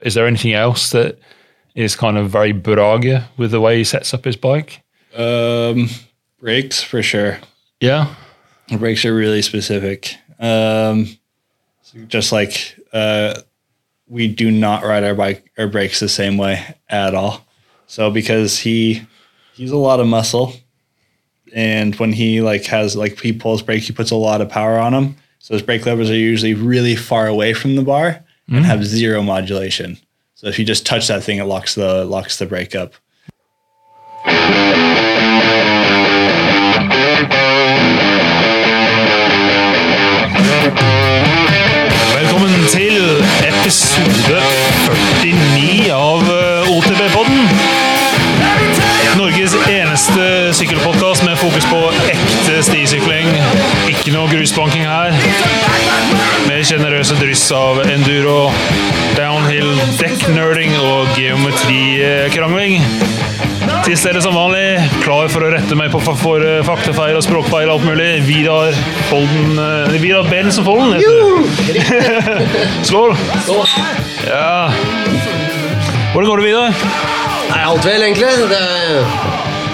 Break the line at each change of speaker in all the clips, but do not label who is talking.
Is there anything else that is kind of very Brage with the way he sets up his bike?
Um, brakes for sure.
Yeah.
The brakes are really specific. Um, just like uh, we do not ride our bike our brakes the same way at all. So because he he's a lot of muscle, and when he like has like he pulls brake, he puts a lot of power on them. So his brake levers are usually really far away from the bar and have zero modulation. So if you just touch that thing, it locks the locks the brake up.
Velkommen til episode 49 av eh, OTB-podden. Norges eneste sykkelpodkast med fokus på ekte stisykling. Ikke noe grusbanking her. Med sjenerøse dryss av enduro, downhill, dekknerding og geometrikrangling. Til stedet som vanlig, klar for å rette meg på for eh, faktafeil og språkfeil og alt mulig. Vidar Folden eh, Vidar Bensen Folden, heter du. Skål! Ja. Hvordan går det, Vidar?
Nei, alt vel, egentlig. Det er,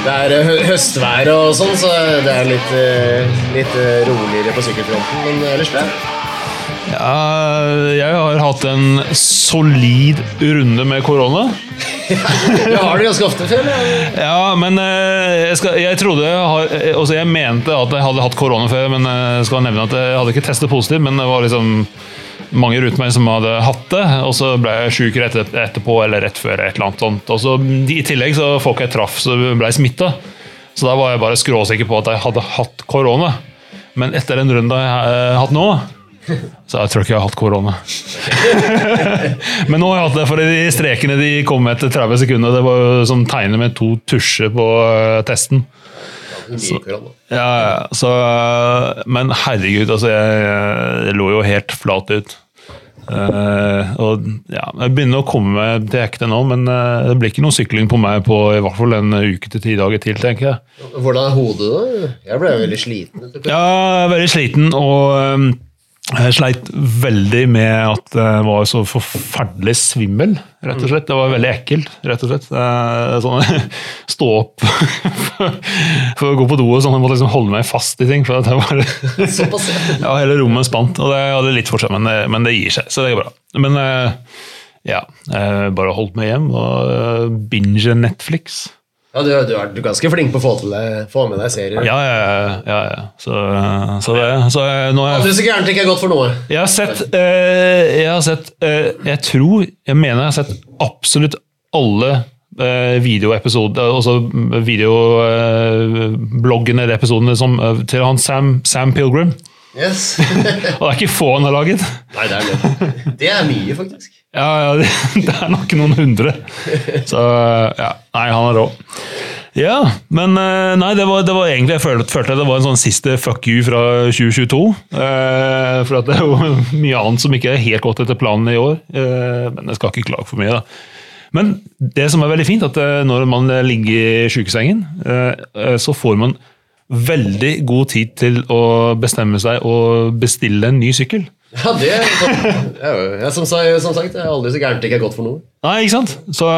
det er høstvær og sånn, så det er litt, eh, litt roligere på sykkelfronten. Men ellers bra.
Ja, jeg har hatt en solid runde med korona.
Du har det ganske ofte før.
Ja, men eh, jeg, skal, jeg trodde jeg, eh, altså jeg mente at jeg hadde hatt korona før, men eh, jeg skal nevne at jeg hadde ikke testet positivt, men det var liksom mange rundt meg som hadde hatt det, og så ble jeg sjuk rett etterpå eller rett før. et eller annet sånt. Og så I tillegg så folk jeg traff, så ble jeg smitta. Så da var jeg bare skråsikker på at jeg hadde hatt korona. Men etter den runden jeg har hatt nå, så jeg tror ikke jeg har hatt korona. Men nå har jeg hatt det, for de strekene de kom etter 30 sekunder, det var jo som tegnet med to tusjer på eh, testen.
Så.
Ja, så, men herregud, altså, jeg, jeg lå jo helt flat ut. Uh, og ja, Jeg begynner å komme til ekte nå, men uh, det blir ikke noe sykling på meg på i hvert fall en uke til ti dager til, tenker jeg.
Hvordan er hodet, da? Jeg ble veldig sliten.
Ja, veldig sliten, og øhm, jeg sleit veldig med at jeg var så forferdelig svimmel, rett og slett. Det var veldig ekkelt, rett og slett. Eh, Sånn, stå opp for å gå på do og sånn. Jeg måtte liksom holde meg fast i ting. for at jeg var...
Såpass, ja.
Ja, hele rommet spant, og det hadde litt for seg, men, det- men det gir seg, så det går bra. Men eh, ja, jeg bare holdt meg hjem og eh, binge Netflix.
Ja, du, du, er, ganske flink på å få, deg, få med deg serier.
Ja, ja, ja. ja. Så, så, det, så jeg- nå er
så gærent ikke er godt for noe.
Jeg har sett, eh, jeg, har sett eh, jeg tror, jeg mener jeg har sett absolutt alle eh, videoepisoder, altså videobloggene eller episodene som, eh, til han Sam, Sam Pilgrim.
Yes.
Og det er ikke få han har laget.
Nei, det er det. Det er mye, faktisk.
Ja, ja, det, er nok noen hundre. Så ja, nei, han er rå. Ja, men eh, nei, det var, det var egentlig Jeg følte, følte det var en sånn siste fuck you fra 2022. Eh, for det er jo mye annet som ikke er helt gått etter planen i år. Eh, men jeg skal ikke klage for mye, da. Men det som er veldig fint, at eh, når man ligger i sykesengen, eh, eh, så får man veldig god tid til å bestemme seg og bestille en ny sykkel.
Ja, det ja, ja, som, som sagt, det er aldri så gærent det ikke er godt for noe.
Nei, ikke sant? Så,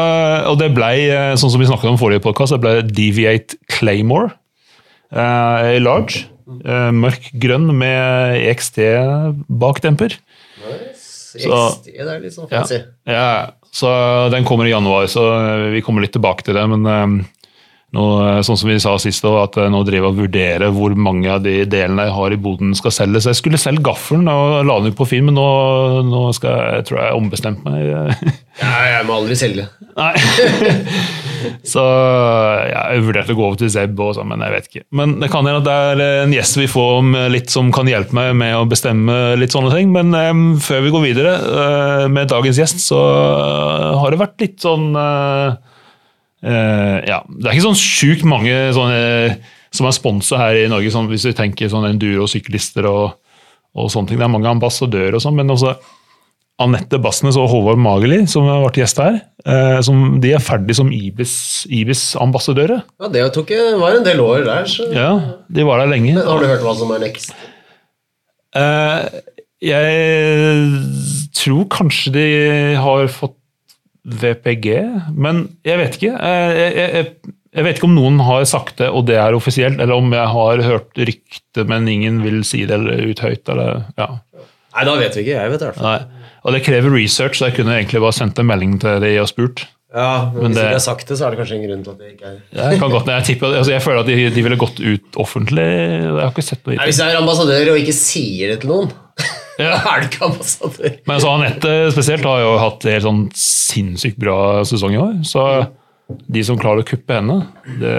og det ble, eh, sånn som vi snakket om i forrige podcast, det ble Deviate Claymore uh, large. Uh, mørk grønn med EXT bakdemper. Så-
XD, det er litt sånn
Ja.
fancy.
ja, så den kommer i januar, så vi kommer litt tilbake til det. Men eh, nå, eh, sånn som vi sa sist, at eh, nå driver og vurderer hvor mange av de delene jeg har i boden skal selges. Jeg skulle selge gaffelen og la den ut på Finn, men nå, nå skal jeg, jeg tror jeg ombestemt meg.
Ja, jeg må aldri selge.
Nei. så ja, jeg vurderte å gå over til Zeb også, men jeg vet ikke. Men det kan hende at det er en gjest vi får om litt som kan hjelpe meg med å bestemme litt sånne ting. Men um, før vi går videre uh, med dagens gjest, så eh, har det vært litt sånn eh, eh, Ja, det er ikke sånn sjukt mange sånne som er sponsa her i Norge, sånn, hvis vi tenker sånn enduro-syklister og, og sånne ting. Det er mange ambassadører og sånn, men også Anette Bassnes og Håvard Mageli, som har vært gjest her, uh, som, de er ferdig som Ibis- Ibis-ambassadører.
Ja, det tok, var en del år der, så
ja, de var der lenge.
Men Har du hørt hva som er next?
Uh, jeg tror kanskje de har fått VPG, men jeg vet ikke. Eh, Jeg, jeg, jeg, vet ikke om noen har sagt det, og det er offisielt, eller om jeg har hørt rykte, men ingen vil si det eller ut høyt. Eller, ja.
Nei, da vet vi ikke. Jeg vet det i hvert fall.
Nei. Og det krever research, så jeg kunne egentlig bare sendt en melding til de og spurt.
Ja, men
Men
Hvis
det-
ikke jeg har sagt det, så er det kanskje en grunn til at det ikke er
Jeg, kan godt, jeg, tipper, altså jeg føler at de, de ville gått ut offentlig. Jeg har ikke sett noe
Nei. Hvis jeg er ambassadør og ikke sier det til noen,
Ja.
er du ikke ambassadør.
Men så Anette spesielt har jo hatt helt sånn sinnssykt bra sesong i år. Så de som klarer å kuppe henne, det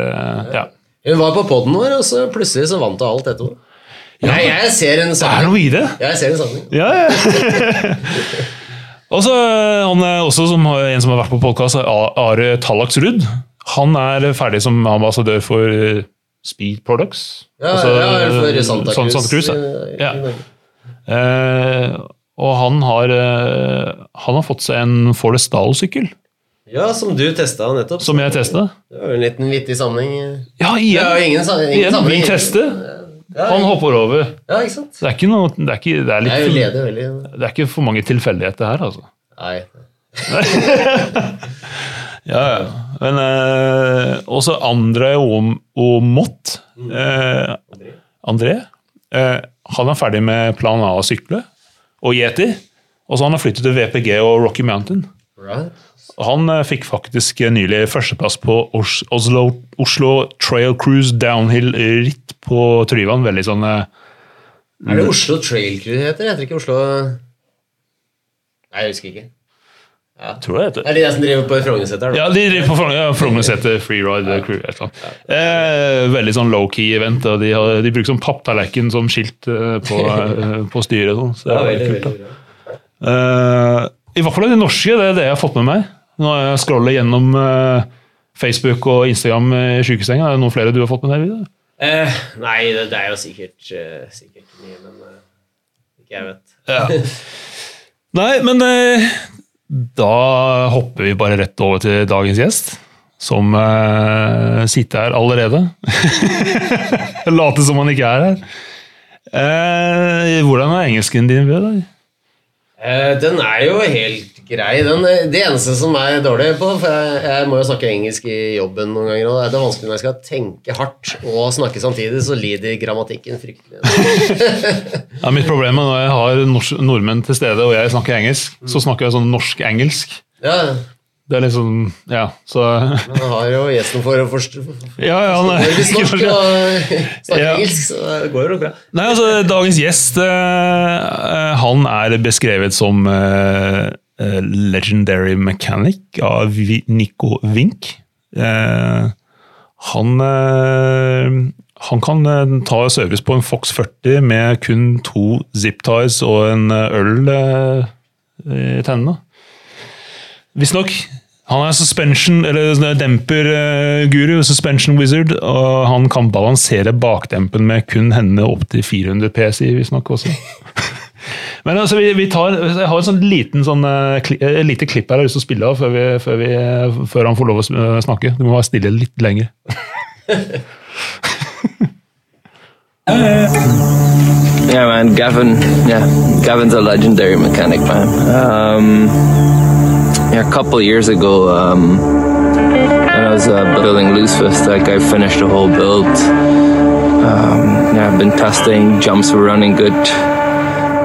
Ja.
Hun var på poden vår, og så plutselig så vant hun alt etterpå. Nei, jeg ser en
Det er noe i det!
Jeg ser en sammenheng.
Ja, ja. Og så han er også som, en som har vært på podkast, Are Tallaksrud. Han er ferdig som ambassadør for eh, Speed Products.
Ja,
Altså,
ja, for Santa
San-
Cruz.
Santa Cruz ja.
i- i
Ja. Eh, og han har, eh, han har fått seg en Forrestal-sykkel,
ja, som du testa nettopp.
som jeg testa.
Det var en liten vittig sammenheng.
Ja, igjen!
Ja, ingen, ingen
vi
sammenheng.
tester.
Ja,
Han hopper over.
ja, ikke sant?
Det er ikke, noe, det er ikke, det er
Jeg
litt,
leder veldig.
det er ikke for mange tilfeldigheter her, altså.
Nei.
Ja, ja. Men eh, også André Om- Omott eh, André eh, Han er ferdig med Plan A å sykle og Yeti. Og så han har flyttet til VPG og Rocky Mountain.
Right.
Han eh, fikk faktisk eh, nylig førsteplass på Os Oslo, Oslo Trail Cruise Downhill ritt på Tryvann. Veldig sånn eh,
Er det Oslo Trail Cruise heter? Heter det ikke Oslo Nei, jeg husker ikke.
Tror jeg det heter.
Det er de der som driver på Frognerseter?
Ja, de driver på Frognerseter. ja, Frognerseter Freeride Crew. Et eller. Eh, veldig sånn low-key event. og De, har, de bruker sånn papptallerken som skilt eh, på, eh, på styret. Sånn, så det
Ja,
er
veldig,
veldig kult,
veldig
da. Eh, I hvert fall de norske, det er det jeg har fått med meg. Nå har jeg scroller gjennom eh, Facebook og Instagram i sjukesenga. Er det noen flere du har fått med deg?
Eh, nei, det, det er jo sikkert, uh, sikkert mye, men uh, ikke jeg vet.
Ja. Nei, men da hopper vi bare rett over til dagens gjest. Som uh, sitter her allerede. Later som han ikke er her. Uh, hvordan er engelsken din? Vidar?
Eh, den er jo helt grei. Den, eh, det eneste som er dårlig på For jeg, jeg må jo snakke engelsk i jobben noen ganger, og det er vanskelig når jeg skal tenke hardt og snakke samtidig, så lider grammatikken fryktelig.
Ja, mitt problem er når jeg har nors- nordmenn til stede og jeg snakker engelsk, så snakker jeg sånn norsk-engelsk.
Ja,
Det er liksom Ja, så
men jeg har jo gjesten for å forstå
Ja, ja,
Norges norsk og
Ja.
engelsk, så det går jo bra.
Nei, altså, dagens gjest eh, eh, Han er beskrevet som eh, legendary mechanic av Nico Wink. Eh, han eh, han kan ta service på en Fox 40 med kun to zip ties og en øl i tennene. Visstnok. Han er suspension, eller demper-guru, suspension wizard, og han kan balansere bakdempen med kun hendene opp til 400 PSI, visstnok også. Men altså, vi, vi tar, Jeg har en sånn liten sånn, eh, lite klipp her jeg har lyst til å spille av før, vi, før, vi, eh, før han får lov å snakke. Du må være stille litt lenger.
Yeah, man, Gavin. Yeah, Gavin's a legendary mechanic, man. Um, yeah, a couple years ago, um, when I was uh, building Loose Fist, like I finished the whole build. Um, yeah, I've been testing, jumps were running good.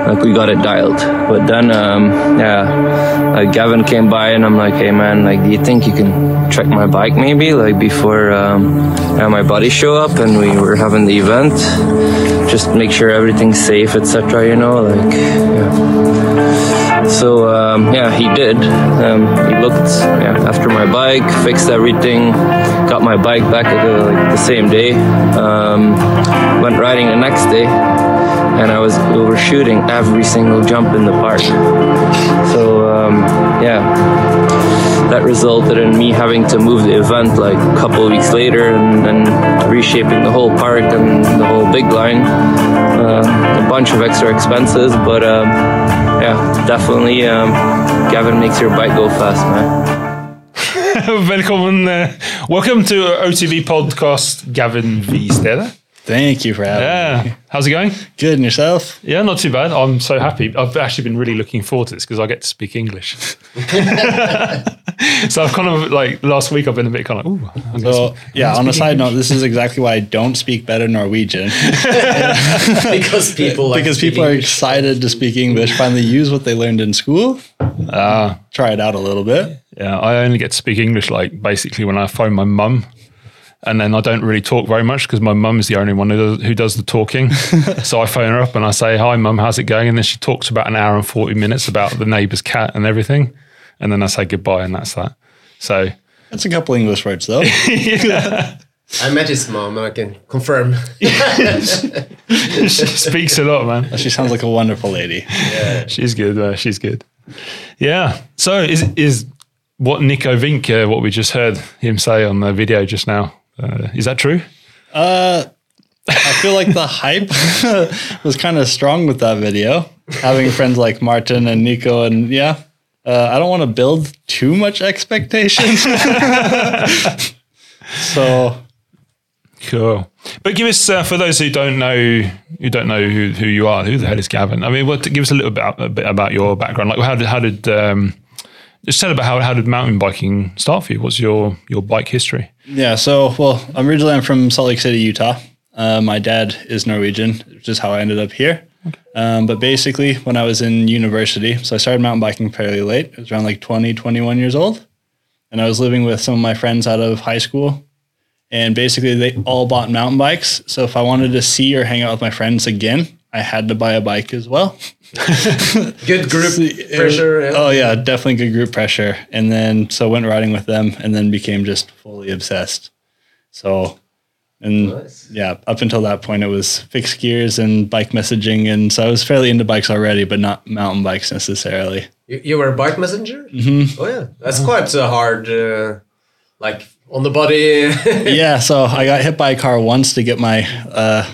Like we got it dialed, but then um, yeah, like Gavin came by and I'm like, hey man, like do you think you can check my bike maybe, like before um, yeah, my buddies show up and we were having the event just make sure everything's safe, etc. You know, like yeah. So um, yeah, he did. Um, he looked yeah, after my bike, fixed everything, got my bike back the, like, the same day. Um, went riding the next day, and I was overshooting every single jump in the park. So um, yeah that resulted in me having to move the event like a couple weeks later and, and reshaping the whole park and the whole big line. Uh, a bunch of extra expenses, but um, yeah, definitely um, Gavin makes your bike go fast, man.
Velkommen. eh, welcome to OTB podcast, Gavin V. Vistede.
Thank you for having me.
Yeah, how's it going?
Good and yourself?
Yeah, not too bad. I'm so happy. I've actually been really looking forward to this because I get to speak English. so I've kind of like last week I've been a bit kind of ooh. I'm gonna
So
sp-
yeah, on a side note, this is exactly why I don't speak better Norwegian
because people like
because people are
English.
excited to speak English, finally use what they learned in school,
Ah,
try it out a little bit.
yeah, I only get to speak English like basically when I phone my mum. And then I don't really talk very much because my mum is the only one who does, who does the talking. so I phone her up and I say, "Hi, mum, how's it going?" And then she talks about an hour and forty minutes about the neighbour's cat and everything. And then I say goodbye, and that's that. So
That's a couple English words though.
I met his mom and I can confirm.
she speaks a lot, man.
she sounds like a wonderful lady. Yeah.
She's good. Uh, she's good. Yeah. So is is what Nico Vink, uh, what we just heard him say on the video just now, uh, is that true?
I feel like the hype was kind of strong with that video. Having friends like Martin and Nico, and yeah, uh, I don't want to build too much expectations. so
Cool. But give us, uh, for those who don't know, who don't know who, who you are, who the hell is Gavin? I mean, what? Give us a little bit, a bit about your background. Like, how did, how did, um, just tell about how, how did mountain biking start for you? What's your your bike history?
yeah, so well, originally I'm from Salt Lake City, Utah. Uh, my dad is Norwegian, which is how I ended up here. Um, but basically, when I was in university, so I started mountain biking fairly late. It was around like 20, 21 years old. And I was living with some of my friends out of high school. And basically, they all bought mountain bikes. So if I wanted to see or hang out with my friends again, I had to buy a bike as well.
Good group pressure. yeah.
Oh, yeah, definitely good group pressure. And then, so went riding with them and then became just fully obsessed. So, and
Nice.
yeah, up until that point, it was fixed gears and bike messaging. And so I was fairly into bikes already, but not mountain bikes necessarily.
You, you were a bike messenger? Mm-hmm. Oh yeah, that's quite a hard, uh, like on the body.
yeah, so I got hit by a car once to get my, uh,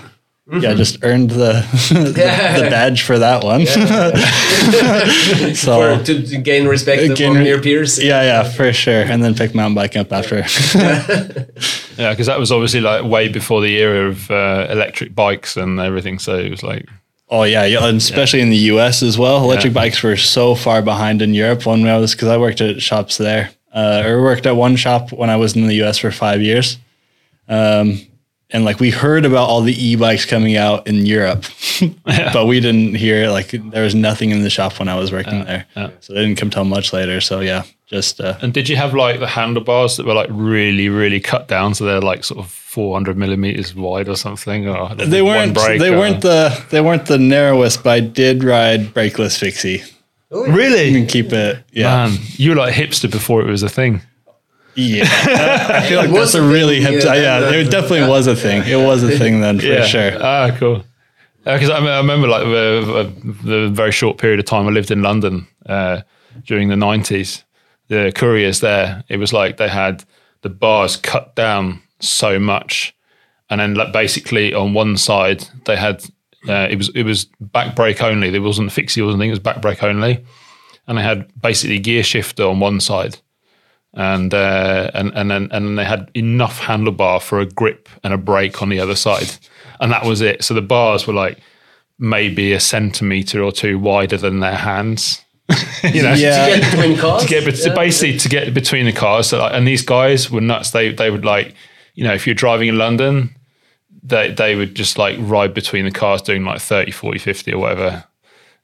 yeah, just earned the, the the badge for that one. so
for, to, to gain respect
Gain
among your peers.
yeah, yeah, for sure. And then pick mountain biking up after.
Yeah, because that was obviously like way before the era of uh, electric bikes and everything. So it was like,
Oh yeah, yeah, and especially in the U.S. as well. Electric
Yeah.
bikes were so far behind in Europe when I was because I worked at shops there, uh, or worked at one shop when I was in the U.S. for five years. Um, and like we heard about all the e-bikes coming out in Europe, but we didn't hear like there was nothing in the shop when I was working there,
yeah.
so they didn't come till much later. So yeah, just uh,
and did you have like the handlebars that were like really, really cut down? So they're like sort of 400 millimeters wide or something? Or
they weren't they
or-
weren't the they weren't the narrowest, but I did ride brakeless fixie.
Oh, yeah.
Really?
You can keep it, yeah.
Man, you were like hipster before it was a thing.
Yeah, I feel like that's a
a
really
thing,
hip.
yeah,
Yeah,
then,
it
uh,
definitely was a thing. It was a thing then for sure.
Ah, cool. Because I, I remember like the, the very short period of time I lived in London uh, during the 90s. The couriers there, it was like they had the bars cut down so much. And then like basically on one side they had uh, it was it was back brake only. There wasn't fixie or anything. It was back brake only, and they had basically gear shifter on one side, and uh, and and then and then they had enough handlebar for a grip and a brake on the other side, and that was it. So the bars were like maybe a centimeter or two wider than their hands. you know,
Yeah.
To get between cars.
to get bet-
Yeah.
basically to get between the cars. So like, and these guys were nuts. They they would like, you know, if you're driving in London, they they would just like ride between the cars doing like 30, 40, 50 or whatever,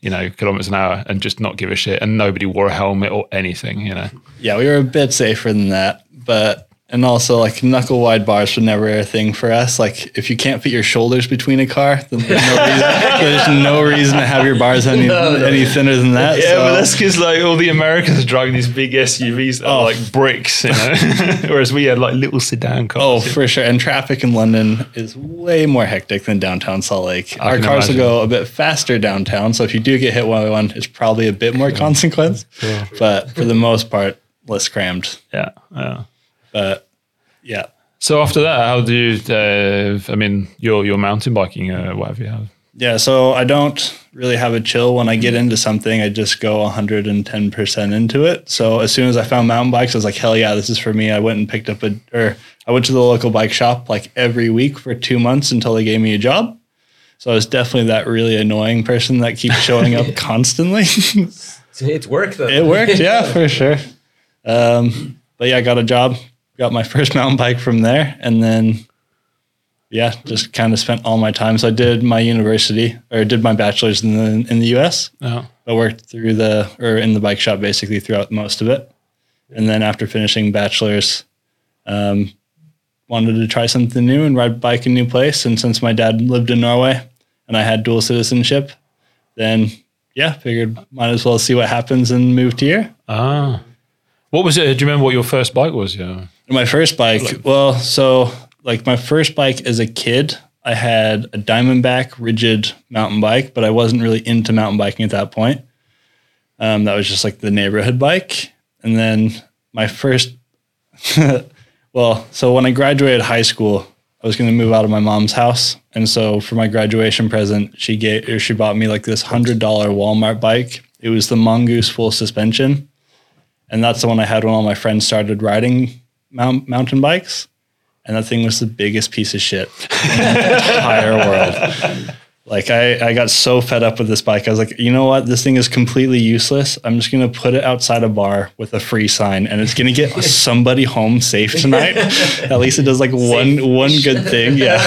you know, kilometers an hour and just not give a shit. And nobody wore a helmet or anything, you know.
Yeah, we were a bit safer than that, but and also like knuckle wide bars were never a thing for us. Like if you can't fit your shoulders between a car, then there's no reason, there's no reason to have your bars any any thinner than that.
Yeah,
so-
but that's because like all the Americans are driving these big SUVs that are
Oh.
like bricks, you know, whereas we had like little sedan cars.
Oh, for sure. And traffic in London is way more hectic than downtown Salt Lake. Our
can
cars will go a bit faster downtown. So if you do get hit one by one, it's probably a bit more consequence. But for the most part, less crammed.
yeah, yeah.
But yeah.
So after that, how do you? Uh, I mean, your your mountain biking, uh, what have you have?
Yeah, so I don't really have a chill when I get into something. I just go 110% into it. So as soon as I found mountain bikes, I was like, hell yeah, this is for me. I went and picked up a, or I went to the local bike shop like every week for two months until they gave me a job. So I was definitely that really annoying person that keeps showing up constantly.
It worked. though.
it worked, yeah, for sure. Um, but yeah, I got a job, got my first mountain bike from there, and then yeah, just kind of spent all my time. So I did my university or did my bachelor's in the in the U.S. I worked through the or in the bike shop basically throughout most of it, and then after finishing bachelor's, um, wanted to try something new and ride bike in a new place. And since my dad lived in Norway and I had dual citizenship, then yeah, figured might as well see what happens and moved here.
Ah. What was it? Do you remember what your first bike was? Yeah.
My first bike, well, so like my first bike as a kid, I had a Diamondback rigid mountain bike, but I wasn't really into mountain biking at that point. Um, that was just like the neighborhood bike. And then my first, well, so when I graduated high school, I was going to move out of my mom's house. And so for my graduation present, she gave, or she bought me like this $100 Walmart bike. It was the Mongoose full suspension. And that's the one I had when all my friends started riding mount, mountain bikes and that thing was the biggest piece of shit in the entire world. Like I, I got so fed up with this bike. I was like, you know what? This thing is completely useless. I'm just gonna put it outside a bar with a free sign, and it's gonna get somebody home safe tonight. At least it does like one one good thing, yeah,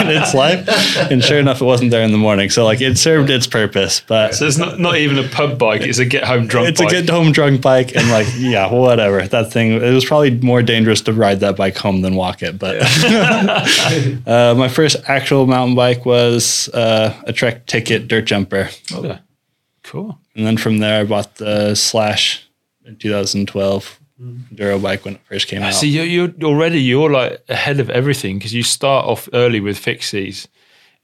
in its life. And sure enough, it wasn't there in the morning. So like it served its purpose, but
So it's not, not even a pub bike, it's a get home drunk
it's
bike.
a get home drunk bike and like yeah whatever that thing it was probably more dangerous to ride that bike home than walk it but uh, my first actual mountain bike was uh, a trek ticket dirt jumper
Okay. Cool.
and then from there i bought the slash in 2012 enduro bike when it first came out
See, you're, you're already you're like ahead of everything because you start off early with fixies,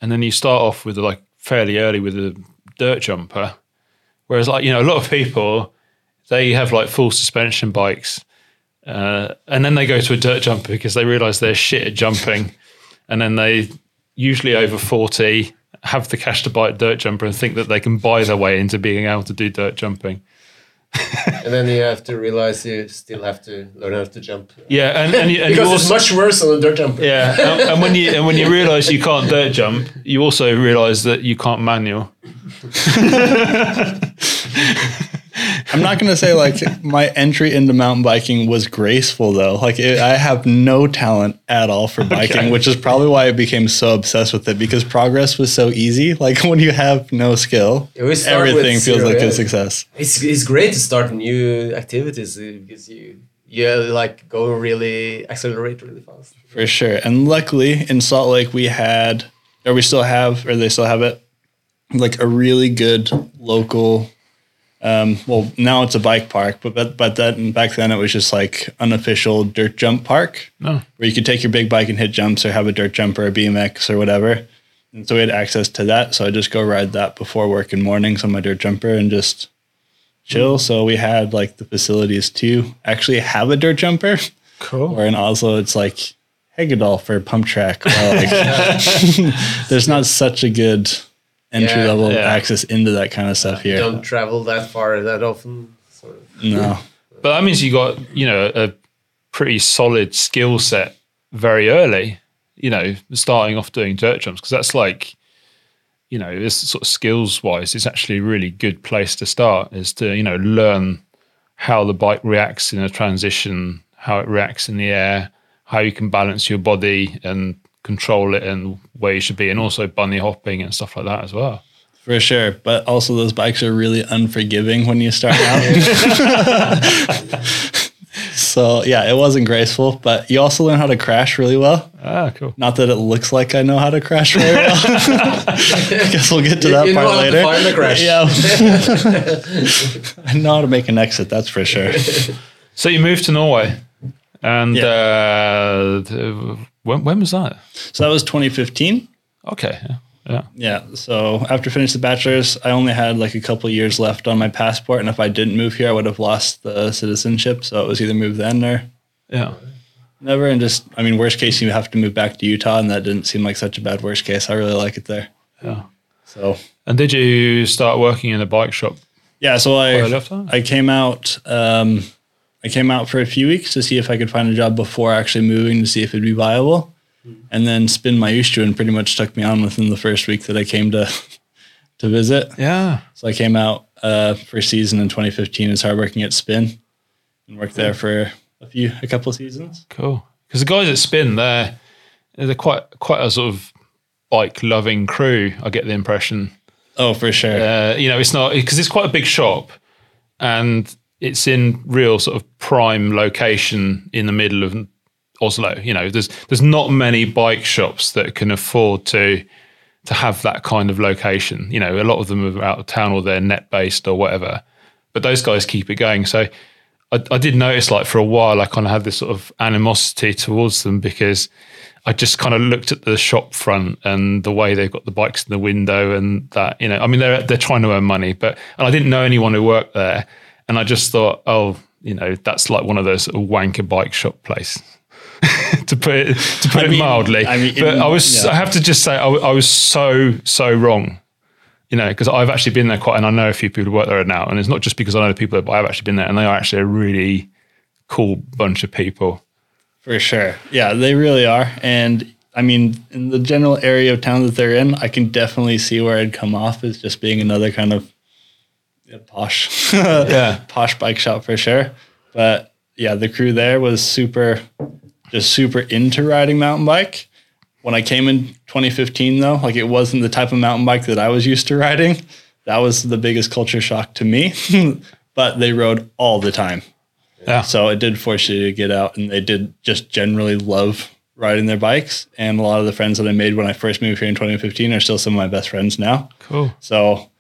and then you start off with like fairly early with a dirt jumper. Whereas, like you know, a lot of people they have like full suspension bikes, uh, and then they go to a dirt jumper because they realise they're shit at jumping, and then they usually over forty have the cash to buy a dirt jumper and think that they can buy their way into being able to do dirt jumping.
and then you have to realize you still have to learn how to jump.
Yeah, and, and, you, and you
because it's much worse on a dirt jumper.
Yeah, and, and when you and when you realise you can't dirt jump, you also realise that you can't manual.
i'm not going to say like my entry into mountain biking was graceful though like it, i have no talent at all for biking
Okay.
which is probably why i became so obsessed with it because progress was so easy like when you have no skill
Yeah, we start with
everything feels
zero,
like
yeah.
a success
It's, it's great to start new activities because you you like go really accelerate really fast.
For sure. And luckily in Salt Lake we had or we still have or they still have it like a really good local um well now it's a bike park but but, but then back then it was just like unofficial dirt jump park
No.
where you could take your big bike and hit jumps or have a dirt jump or a BMX or whatever. And so we had access to that. So I just go ride that before work in mornings on my dirt jumper and just chill. So we had like the facilities to actually have a dirt jumper.
Cool.
Or in Oslo, it's like Hegedal for pump track. Like, there's not such a good entry level
Yeah.
access into that kind of stuff here.
Don't travel that far that often. So
No.
But that means you got you know a pretty solid skill set very early. You know, starting off doing dirt jumps because that's like, you know, this sort of skills wise, it's actually a really good place to start. Is to you know learn how the bike reacts in a transition, how it reacts in the air, how you can balance your body and control it and where you should be, and also bunny hopping and stuff like that as well.
For sure. But also those bikes are really unforgiving when you start out. so yeah, it wasn't graceful, but you also learn how to crash really well.
Ah, cool.
Not that it looks like I know how to crash very well. I guess we'll get to
You-
that
you know
part
how to
later.
find the crash.
Yeah. I know how to make an exit, that's for sure.
So you moved to Norway, and
Yeah.
uh, th- when when was that?
So that was 2015.
Okay, yeah, yeah.
Yeah. So after finishing the bachelor's, I only had like a couple years left on my passport, and if I didn't move here, I would have lost the citizenship. So it was either move then or
yeah.
never. And just, I mean, worst case, you have to move back to Utah, and that didn't seem like such a bad worst case. I really like it there.
Yeah.
So
And did you start working in a bike shop?
yeah, so
I
I. I came out. Um, I came out for a few weeks to see if I could find a job before actually moving to see if it'd be viable. And then Spin My and pretty much took me on within the first week that I came to to visit.
Yeah.
So I came out uh, first season in 2015 and started working at Spin and worked there for a few, a couple of seasons.
Cool. Because the guys at Spin, they're they're quite quite a sort of bike loving crew. I get the impression.
Oh, for sure.
Uh, you know, it's not because it's quite a big shop, and it's in real sort of prime location in the middle of Oslo. You know, there's there's not many bike shops that can afford to to have that kind of location. You know, a lot of them are out of town or they're net based or whatever. But those guys keep it going. So I, I did notice, like for a while, I kind of had this sort of animosity towards them because I just kind of looked at the shop front and the way they've got the bikes in the window and that. You know, I mean, they're they're trying to earn money, but and I didn't know anyone who worked there, and I just thought, oh, you know, that's like one of those sort of wanker bike shop places. to put it to put
I
it
mean-
mildly.
I mean,
but
in-
I was
yeah.
I have to just say I, w- I was so so wrong. You know, because I've actually been there quite, and I know a few people who work there now, and it's not just because I know the people there, but I've actually been there, and they are actually a really cool bunch of people.
For sure. Yeah, they really are. And I mean, in the general area of town that they're in, I can definitely see where I'd come off as just being another kind of yeah, posh,
Yeah.
posh bike shop for sure. But yeah, the crew there was super, just super into riding mountain bike. When I came in 2015, though, like it wasn't the type of mountain bike that I was used to riding. That was the biggest culture shock to me. but they rode all the time.
Yeah.
So it did force you to get out, and they did just generally love riding their bikes. And a lot of the friends that I made when I first moved here in 2015 are still some of my best friends now.
Cool.
So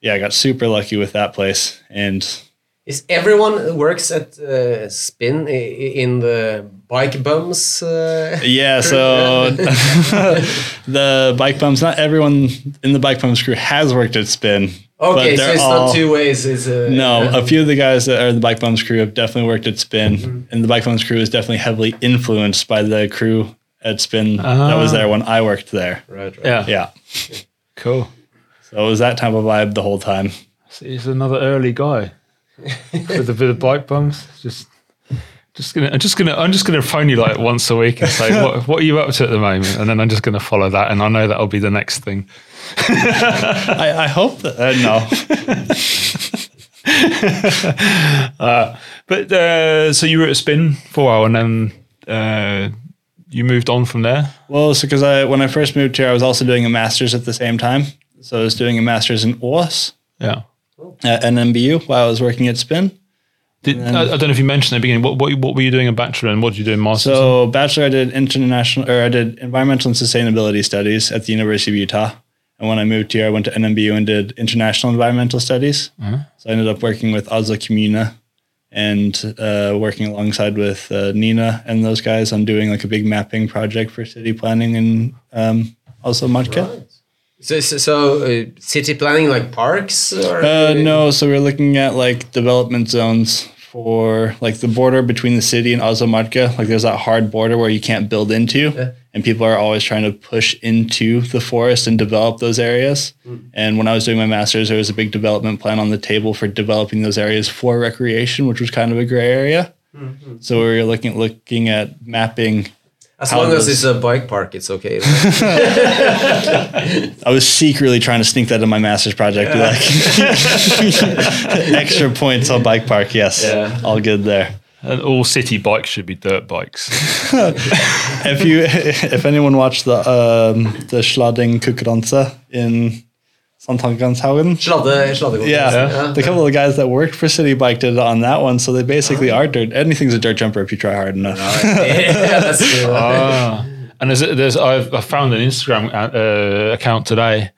yeah, I got super lucky with that place. And
Is everyone works at uh, Spin i- i- in the bike bums? Uh,
yeah, so the bike bums, not everyone in the bike bums crew has worked at Spin.
okay, so
they're
it's
all-
not two ways. Is uh,
No, a few of the guys that are in the Bike Bums crew have definitely worked at Spin, and the Bike Bums crew is definitely heavily influenced by the crew at Spin that was there when I worked there.
Right, right.
Yeah.
Yeah,
Cool.
So it was that type of vibe the whole time.
See, He's another early guy with the bit of bike bums. Just, just gonna, I'm just gonna, I'm just gonna phone you like once a week and say, what, what are you up to at the moment? And then I'm just gonna follow that, and I know that'll be the next thing.
I, I hope that uh, no,
But uh, so you were at Spin for a while, and then uh, you moved on from there.
well, so because I when I first moved here, I was also doing a master's at the same time. So I was doing a master's in OS
Yeah.
at NMBU while I was working at Spin.
Did, I, I don't know if you mentioned at the beginning. What, what, what were you doing a bachelor and what did you do in masters?
So bachelor, I did international or I did environmental and sustainability studies at the University of Utah. And when I moved here, I went to NMBU and did international environmental studies. So I ended up working with Oslo Kommune and uh, working alongside with uh, Nina and those guys on doing like a big mapping project for city planning in um, Oslo Marka.
So, so, so uh, city planning like parks? Or,
Uh, no, so we're looking at like development zones for like the border between the city and Oslo Like there's that hard border where you can't build into, and people are always trying to push into the forest and develop those areas. And when I was doing my master's, there was a big development plan on the table for developing those areas for recreation, which was kind of a gray area. So we were looking looking at mapping.
As long as it's a bike park, it's okay.
I was secretly trying to sneak that in my master's project. Be like extra points on bike park. Yes,
Yeah.
all good there.
and all city bikes should be dirt bikes.
if you if anyone watched the um, the Sladding Konkurranse in Sankthanshaugen,
Sladde, sladdekonkurranse.
yeah, the couple of guys that worked for City Bike did it on that one, so they basically are dirt. Anything's a dirt jumper if you try hard enough.
yeah, that's true.
ah. And there's, there's I've, I found an Instagram uh, account today,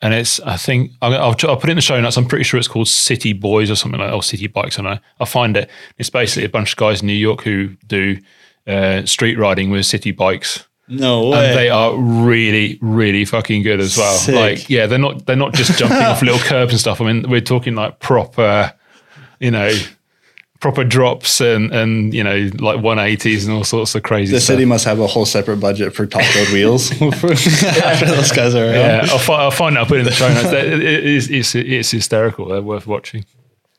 and it's I think I'll, I'll, I'll put it in the show notes. I'm pretty sure it's called City Boys or something like or City Bikes. I know. I'll find it. It's basically a bunch of guys in New York who do uh, street riding with city bikes.
No
and
way.
they are really, really fucking good as well.
Sick.
Like, yeah, they're not they're not just jumping off little curbs and stuff. I mean, we're talking like proper, you know, proper drops and and you know like 180s and all sorts of crazy stuff.
the
stuff.
city must have a whole separate budget for top road wheels after those guys are around.
yeah, I'll, fi- I'll find it. I'll put it in the show notes. It- it is, it's, it's hysterical. They're worth watching.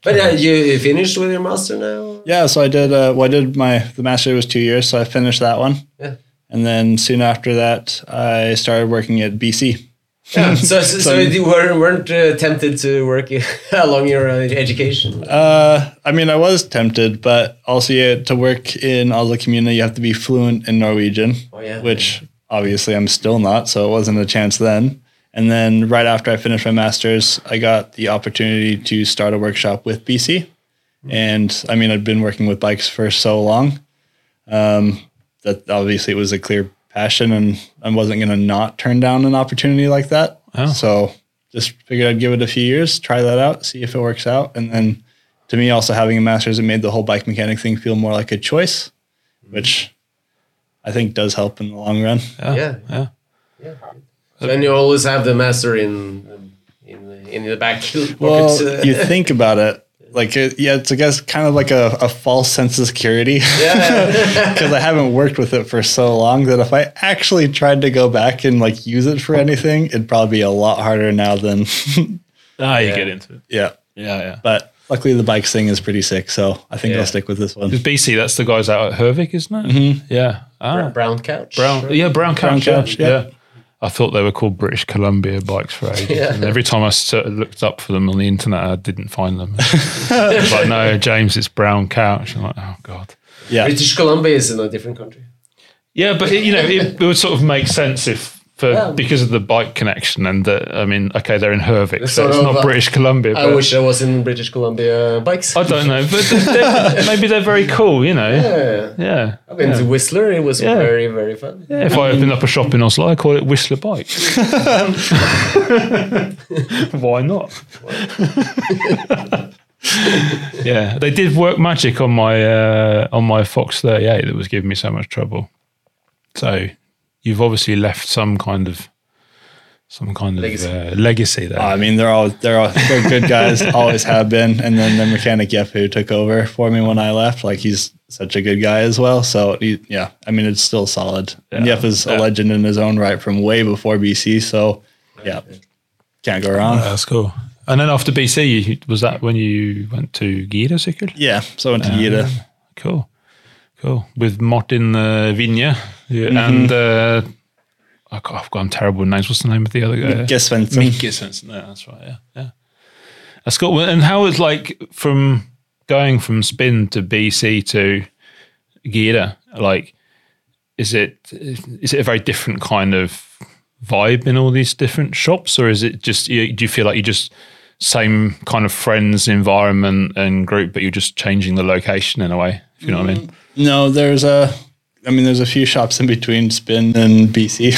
But uh, you finished with your master now?
Yeah, so I did. Uh, well, I did my the master was two years, so I finished that one.
Yeah.
And then soon after that, I started working at BC.
Yeah. So, so, so you weren't, weren't uh, tempted to work along your uh, education?
Uh, I mean, I was tempted, but also yeah, to work in Oslo Community, you have to be fluent in Norwegian,
Oh, yeah.
which obviously I'm still not, so it wasn't a chance then. And then right after I finished my master's, I got the opportunity to start a workshop with BC. And I mean, I'd been working with bikes for so long um, that obviously it was a clear passion, and I wasn't going to not turn down an opportunity like that.
Oh.
So just figured I'd give it a few years, try that out, see if it works out. And then to me, also having a master's, it made the whole bike mechanic thing feel more like a choice, mm-hmm. which I think does help in the long run.
Yeah.
yeah.
So, and you always have the master in in, in the back.
Well, you think about it, like it, yeah, it's I guess kind of like a, a false sense of security
yeah.
because I haven't worked with it for so long that if I actually tried to go back and like use it for anything, it'd probably be a lot harder now than
Ah, you
Yeah.
get into it.
yeah.
Yeah, yeah.
But luckily, the bikes thing is pretty sick, so I think
Yeah.
I'll stick with this one.
Because BC, that's the guys out at Hervik, isn't it? Yeah. Ah,
Brown couch.
brown. Yeah, brown couch.
Brown
yeah.
Couch, yeah.
yeah. I thought they were called British Columbia bikes for ages.
Yeah.
And every time I sort uh, looked up for them on the internet, I didn't find them. like, no, James, it's brown couch. I'm like, oh, God.
Yeah,
British Columbia is in a different country.
Yeah, but it, you know, it, it would sort of make sense if for
Yeah.
because of the bike connection and the, I mean, okay, they're in Hervik, so it's not British Columbia.
I wish I was in British Columbia bikes.
I don't know, but they're, maybe they're very cool, you know.
yeah.
Yeah.
I've been to Whistler. It was
Yeah.
very, very fun.
Yeah, if I opened up a shop in Oslo, I call it Whistler Bikes. Why not? yeah, they did work magic on my uh, on my Fox 38 that was giving me so much trouble. So you've obviously left some kind of some kind of
Legacy.
legacy, uh, legacy there.
I mean, they're all they're all they're good guys, always have been. And then the mechanic Jeff who took over for me when I left, like he's such a good guy as well. So he, yeah, I mean, it's still solid. and
Yeah,
Jeff is a legend in his own right from way before BC. So yeah, can't go wrong.
That's cool. And then after BC, was that when you went to Gida Cykel?
Yeah, so I went to Gita.
Cool, cool. With Martin uh, Vinje yeah, and uh, I've gone terrible names. What's the name of the other guy?
Guess Svensson.
Mikke Svensson. Yeah, that's right. Yeah, yeah. That's cool. And how was like from going from Spin to BC to Gida? Like, is it is it a very different kind of vibe in all these different shops, or is it just you, do you feel like you just same kind of friends, environment, and group, but you're just changing the location in a way? If you know what I mean?
No, there's a. I mean, there's a few shops in between Spin and BC,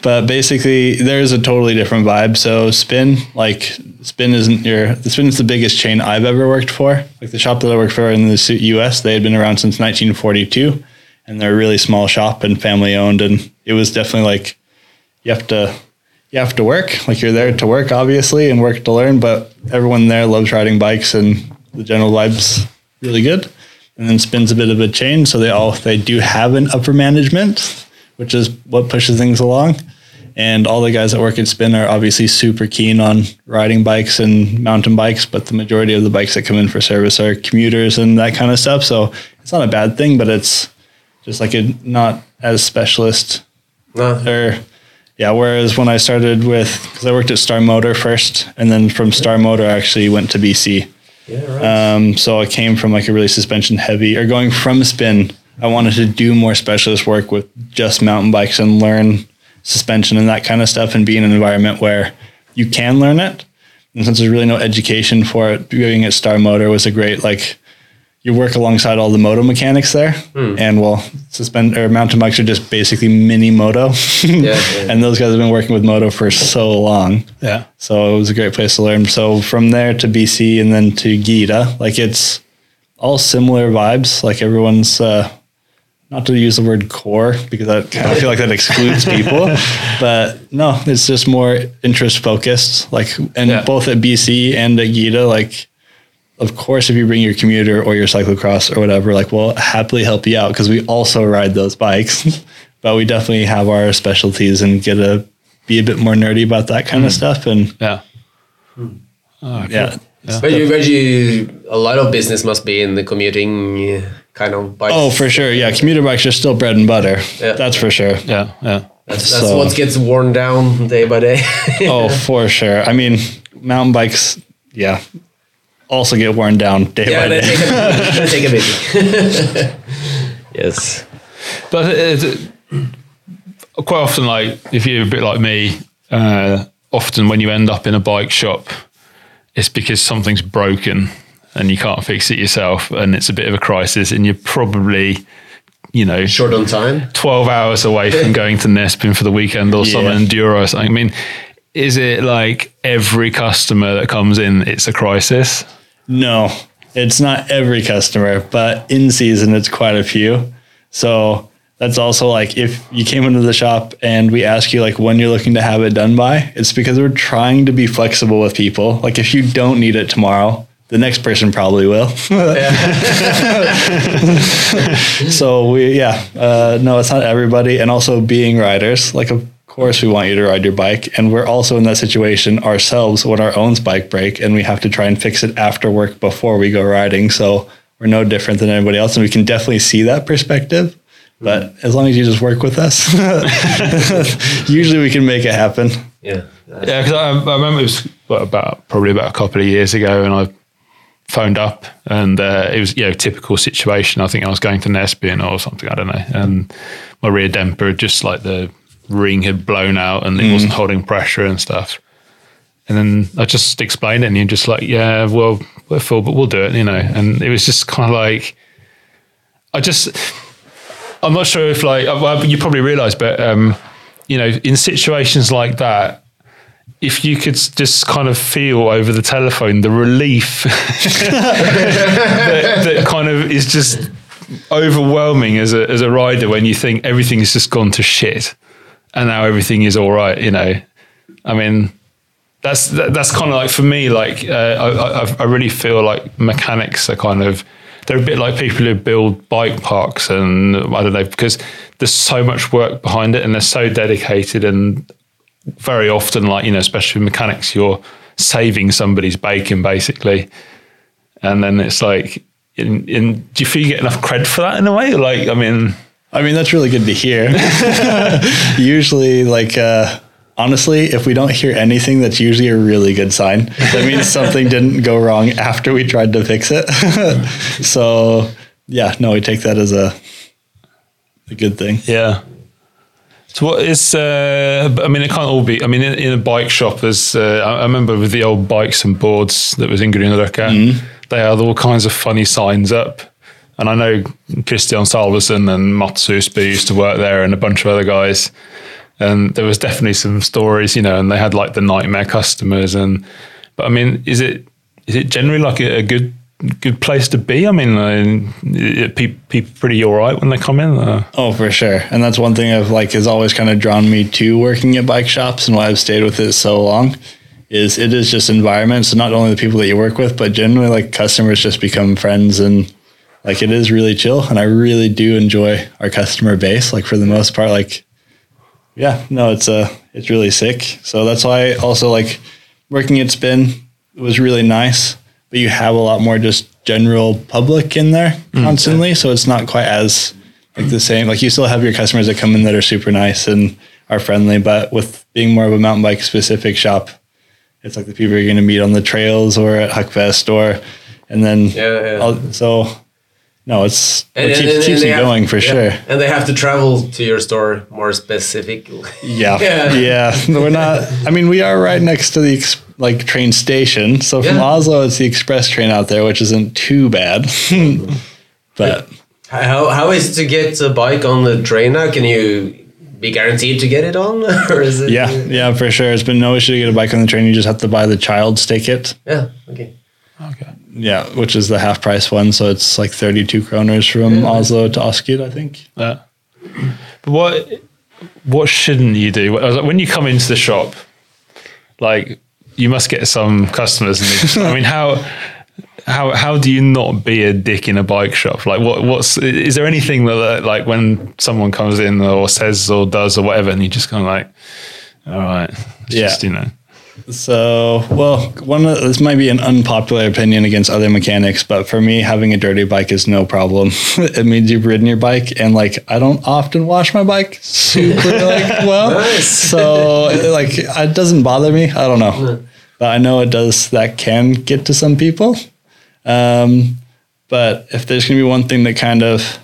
but basically there's a totally different vibe. So Spin, like Spin, isn't your Spin is the biggest chain I've ever worked for. Like the shop that I worked for in the U.S., they had been around since 1942, and they're a really small shop and family owned. And it was definitely like you have to you have to work. Like you're there to work, obviously, and work to learn. But everyone there loves riding bikes, and the general vibes really good. And then spins a bit of a chain. so they all they do have an upper management, which is what pushes things along. And all the guys that work at Spin are obviously super keen on riding bikes and mountain bikes, but the majority of the bikes that come in for service are commuters and that kind of stuff. So it's not a bad thing, but it's just like a not as specialist
No.
or yeah whereas when i started with because i worked at star motor first and then from star motor i actually went to bc
Right.
um, so i came from like a really suspension heavy or going from spin i wanted to do more specialist work with just mountain bikes and learn suspension and that kind of stuff and be in an environment where you can learn it and since there's really no education for it being at star motor was a great like you work alongside all the moto mechanics there and well suspend or mountain bikes are just basically mini moto
yeah.
and those guys have been working with moto for so long
Yeah.
so it was a great place to learn so from there to bc and then to gita like it's all similar vibes like everyone's uh not to use the word core because I kind of feel like that excludes people, but no, it's just more interest focused. Like, and
Yeah.
both at BC and at Gita, like, of course, if you bring your commuter or your cyclocross or whatever, like, we'll happily help you out because we also ride those bikes, but we definitely have our specialties and get to be a bit more nerdy about that kind of stuff. And
Yeah. Oh, cool.
yeah,
But you, but you, a lot of business must be in the commuting uh, kind of bikes.
Oh, for sure. Yeah. Commuter bikes are still bread and butter.
Yeah.
That's for sure.
Yeah. Yeah.
That's, that's
So-
what gets worn down day by day.
Oh, for sure. I mean, mountain bikes, yeah, also get worn down day
yeah,
by day.
take a, they take a beating. yes.
But it, it- quite often, like if you're a bit like me, uh, often when you end up in a bike shop, it's because something's broken and you can't fix it yourself, and it's a bit of a crisis, and you're probably, you know,
Short on time.
12 hours away from going to Nesbyen for the weekend or some enduro or something. I mean, is it like every customer that comes in, it's a crisis?
No, it's not every customer, but in season, it's quite a few. So that's also like if you came into the shop and we ask you like when you're looking to have it done by, it's because we're trying to be flexible with people. Like if you don't need it tomorrow, the next person probably will. so we, yeah, uh, no, it's not everybody. And also being riders, like of course we want you to ride your bike. And we're also in that situation ourselves when our own bike break and we have to try and fix it after work before we go riding. So we're no different than anybody else. And we can definitely see that perspective. But as long as you just work with us, usually we can make it happen.
Yeah.
Yeah, because I, I remember it was what, about probably about a couple of years ago, and I phoned up, and uh, it was you know typical situation. I think I was going to Nesbyen or something, I don't know, and my rear damper just like the ring had blown out, and it wasn't holding pressure and stuff. And then I just explained it, and you're just like, yeah, well, we're full, but we'll do it, you know. And it was just kind of like, I just, I'm not sure if like, well, you probably realise, but um, you know, in situations like that, if you could just kind of feel over the telephone the relief that, that kind of is just overwhelming as a as a rider when you think everything's just gone to shit and now everything is all right. You know, I mean, that's that, that's kind of like for me. Like uh, I, I I really feel like mechanics are kind of they're a bit like people who build bike parks and I don't know because there's so much work behind it and they're so dedicated and very often like you know especially with mechanics you're saving somebody's bacon basically and then it's like in, in do you feel you get enough cred for that in a way like I mean
I mean, that's really good to hear. usually, like, uh, honestly, if we don't hear anything, that's usually a really good sign. That means something didn't go wrong after we tried to fix it. so, yeah, no, we take that as a, a good thing.
Yeah. So what is? Uh, I mean, it can't all be. I mean, in, in a bike shop, there's. Uh, I I remember with the old bikes and boards that was in Grünerløkka, they had all kinds of funny signs up. And I know Christian Salvesen and Mats Husby used to work there, and a bunch of other guys. And there was definitely some stories, you know, and they had like the nightmare customers. And but I mean, is it is it generally like a, a good good place to be? I mean, uh, people pretty all right when they come in. Uh,
Oh, for sure. And that's one thing I've like has always kind of drawn me to working at bike shops and why I've stayed with it so long is it is just environment. So not only the people that you work with, but generally like customers just become friends and like it is really chill. And I really do enjoy our customer base. Like for the most part, like yeah, no, it's uh it's really sick. So that's why also like working at Spin was really nice, but you have a lot more just general public in there constantly. So it's not quite as like the same. Like you still have your customers that come in that are super nice and are friendly, but with being more of a mountain bike specific shop, it's like the people you're going to meet on the trails or at Huckfest or, and then
Yeah, yeah.
So no, it's
And-
it keeps,
and
keeps
they
you
have-
going for
yeah.
sure.
And they have to travel to your store more specifically.
Yeah.
Yeah.
yeah. We're not, I mean, we are right next to the ex, like train station. So from
Yeah.
Oslo, it's the express train out there, which isn't too bad. but
How how is it to get a bike on the train now? Can you be guaranteed to get it on, or is it?
yeah, yeah, for sure. It's been no issue to get a bike on the train. You just have to buy the child's ticket.
Yeah. Okay.
okay.
Yeah, which is the half price one. So it's like 32 kroners from Oslo to Asker, I think.
Yeah. But what what shouldn't you do I was like, when you come into the shop? Like you must get some customers. And just, I mean, how how how do you not be a dick in a bike shop? Like what what's is there anything that like when someone comes in or says or does or whatever, and you just kind of like, all right, it's
Yeah.
just, you know,
So, well, one of, this might be an unpopular opinion against other mechanics, but for me, having a dirty bike is no problem. it means you've ridden your bike, and like I don't often wash my bike super like well,
Nice.
so like it doesn't bother me. I don't know, but I know it does. That can get to some people. Um, but if there's gonna be one thing that kind of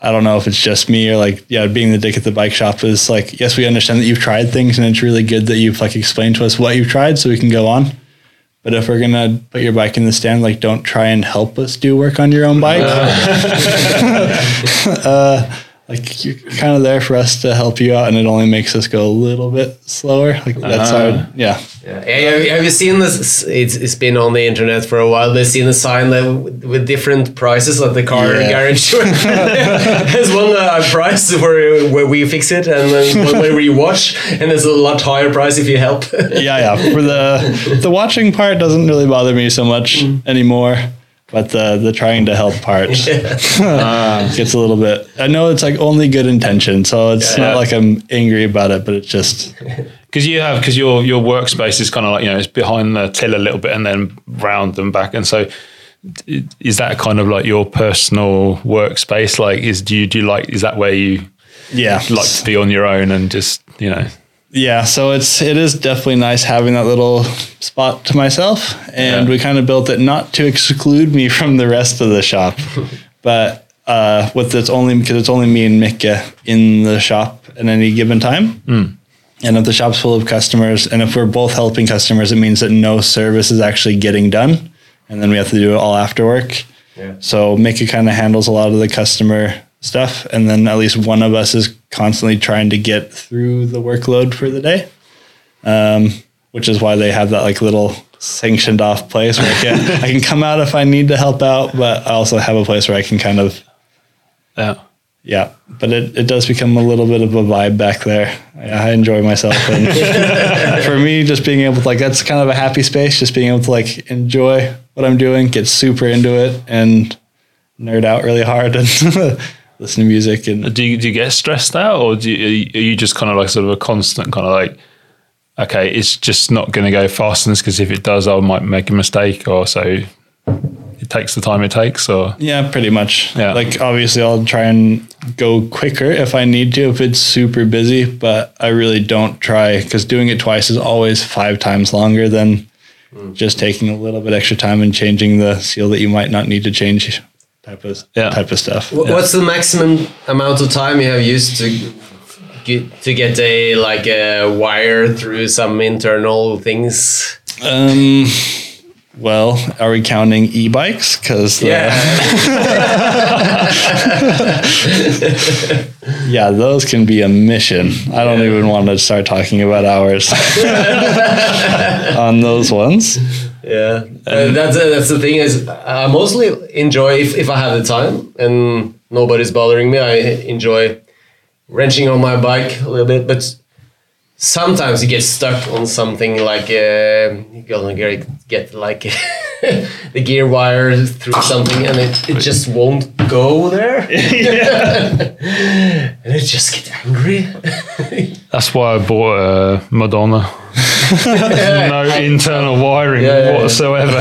I don't know if it's just me or like, yeah, being the dick at the bike shop is like, yes, we understand that you've tried things and it's really good that you've like explained to us what you've tried so we can go on. But if we're gonna put your bike in the stand, like don't try and help us do work on your own bike. uh, like you're kind of there for us to help you out, and it only makes us go a little bit slower. Like that's our yeah.
Yeah. Have, have you seen this? It's, it's been on the internet for a while. They've seen a sign that with, with different prices at the car
Yeah.
garage. there's one uh, price where, where we fix it, and then one where we wash, and there's a lot higher price if you help.
yeah, yeah. For the the watching part doesn't really bother me so much anymore, but the the trying to help part um, gets a little bit. I know it's like only good intention, so it's
Yeah.
not like I'm angry about it, but it's just
Because you have because your your workspace is kind of like you know it's behind the till a little bit and then round and back, and so is that kind of like your personal workspace? Like, is do you do you like is that where you
yeah,
like to be on your own and just you know?
Yeah. So it's it is definitely nice having that little spot to myself, and
Yeah.
we kind of built it not to exclude me from the rest of the shop, but. Uh, with it's only because it's only me and Mika in the shop at any given time. And if the shop's full of customers, and if we're both helping customers, it means that no service is actually getting done, and then we have to do it all after work.
Yeah.
So Mika kind of handles a lot of the customer stuff, and then at least one of us is constantly trying to get through the workload for the day. Um, which is why they have that like little sanctioned off place where I can I can come out if I need to help out, but I also have a place where I can kind of
Yeah.
yeah, but it, it does become a little bit of a vibe back there. I, I enjoy myself, and for me, just being able to like that's kind of a happy space. Just being able to like enjoy what I'm doing, get super into it, and nerd out really hard and listen to music. And
Do you do you get stressed out, or do you, are you- are you just kind of like sort of a constant kind of like, okay, it's just not going to go fast enough because if it does, I might make a mistake, or so it takes the time it takes, or
yeah, pretty much.
Yeah.
Like obviously, I'll try and go quicker if I need to if it's super busy, but I really don't try because doing it twice is always five times longer than hmm. just taking a little bit extra time and changing the seal that you might not need to change type of
Yeah.
type of stuff.
Wh- What's the maximum amount of time you have used to get to get a like a wire through some internal things?
Um, well, are we counting e-bikes? Because
Yeah,
yeah, those can be a mission. I don't even want to start talking about hours on those ones.
Yeah. Uh, that's uh, that's the thing is I mostly enjoy if if I have the time and nobody's bothering me. I enjoy wrenching on my bike a little bit, but sometimes you get stuck on something like uh, you're gonna get, get like the gear wire through something and it, it just won't go there and it just gets angry
that's why I bought a Madonna. no internal wiring
Yeah, yeah, yeah.
whatsoever.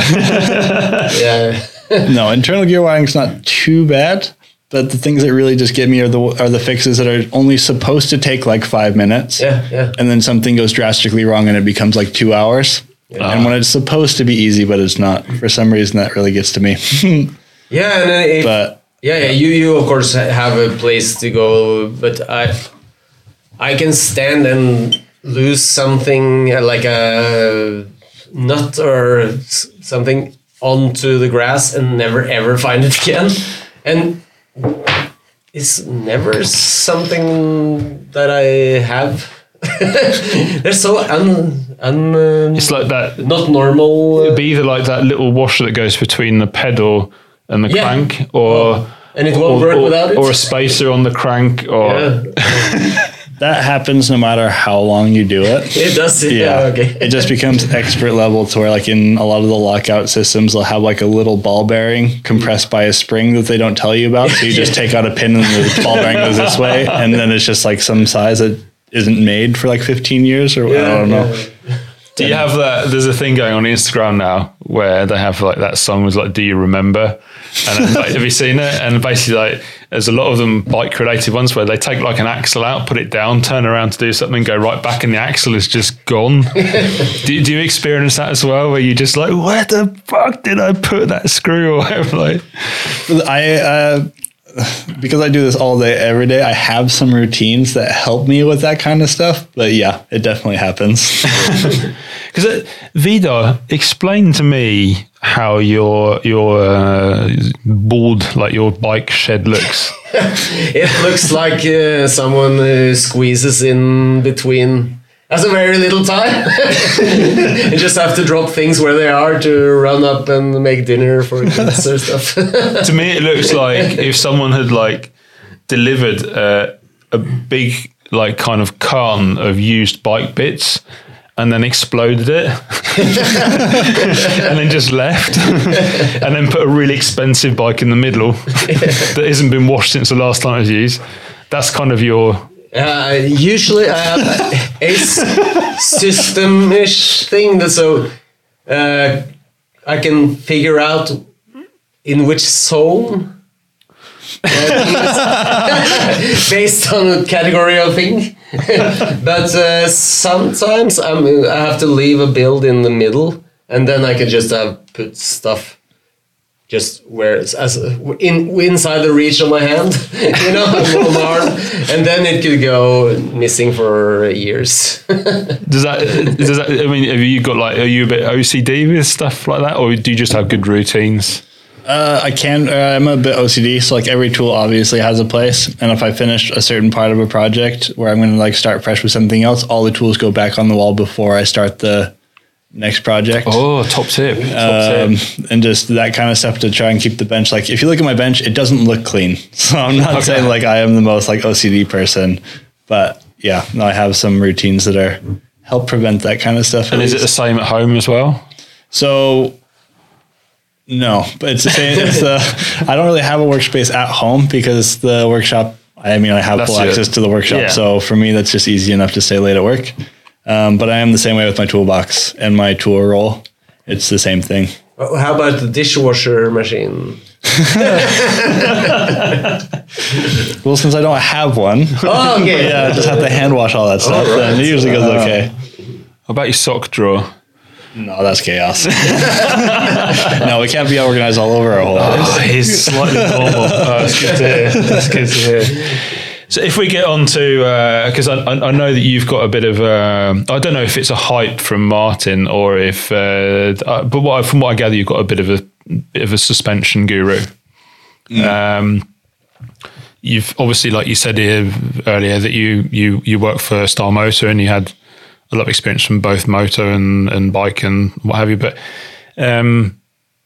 yeah
No, internal gear wiring's not too bad. But the things that really just get me are the are the fixes that are only supposed to take like five minutes.
yeah yeah
and then something goes drastically wrong and it becomes like two hours. And when it's supposed to be easy, but it's not, for some reason that really gets to me.
yeah and
but
Yeah, yeah. You you of course have a place to go, but I I can stand and lose something like a nut or something onto the grass and never ever find it again, and it's never something that I have. They're so un un. um,
it's like that.
not normal. uh,
It'd be either like that little washer that goes between the pedal and the
Yeah.
crank, or
and it won't
or,
work
or-
without it.
or a spacer on the crank, or
yeah,
that happens no matter how long you do it.
it does. Yeah,
Yeah.
okay.
It just becomes expert level to where, like, in a lot of the lockout systems, they'll have like a little ball bearing compressed by a spring that they don't tell you about. So you just take out a pin and the ball bearing goes this way. And then it's just like some size that isn't made for like 15 years or I don't know.
Do you have that? There's a thing going on Instagram now where they have like that song was like, "Do you remember?" And like, have you seen it? And basically, like, there's a lot of them bike related ones where they take like an axle out, put it down, turn around to do something, go right back, and the axle is just gone. do, do you experience that as well, where you just like, where the fuck did I put that screw or whatever? Like,
I uh, because I do this all day, every day. I have some routines that help me with that kind of stuff. But yeah, it definitely happens.
Because Vida, explain to me how your your uh, board, like your bike shed, looks.
It looks like uh, someone uh, squeezes in between. Has a very little time. you just have to drop things where they are to run up and make dinner for kids or stuff.
to me, it looks like if someone had like delivered uh, a big like kind of carton of used bike bits and then exploded it and then just left and then put a really expensive bike in the middle that hasn't been washed since the last time it was used. That's kind of your
Uh, usually, I have a system-ish thing that so uh, I can figure out in which zone. uh, based on a category of thing, but uh, sometimes I'm, I have to leave a build in the middle, and then I can just have put stuff just where it's as in inside the reach of my hand, you know, on arm, and then it could go missing for years.
does that does that I mean have you got like are you a bit OCD with stuff like that or do you just have good routines?
Uh, I can. Uh, I'm a bit OCD, so like every tool obviously has a place. And if I finish a certain part of a project where I'm going to like start fresh with something else, all the tools go back on the wall before I start the next project.
Oh, top tip. Top
Um,
tip.
and just that kind of stuff to try and keep the bench like if you look at my bench it doesn't look clean so i'm not saying like i am the most like ocd person but yeah no, i have some routines that are help prevent that kind of stuff
And is it the same at home as well?
so no but it's the same it's the i don't really have a workspace at home because the workshop i mean i have
That's
full
it.
access to the workshop
Yeah.
so for me that's just easy enough to stay late at work um, but i am the same way with my toolbox and my tool roll it's the same thing
How about the dishwasher machine?
well since i don't have one
Oh, okay.
Yeah, just have to hand wash all that stuff.
All right.
and it usually goes okay.
What about your sock drawer?
No, that's chaos. no, we can't be organized all over our whole house.
Oh, he's slightly normal. Oh, that's good to hear. That's good to hear. So if we get on to, because I, I I know that you've got a bit of, um I don't know if it's a hype from Martin or if, uh, uh, but what, from what I gather, you've got a bit of a bit of a suspension guru. Um, you've obviously, like you said here earlier, that you you you work for Star Motor and you had a lot of experience from both motor and, and bike and what have you. But um,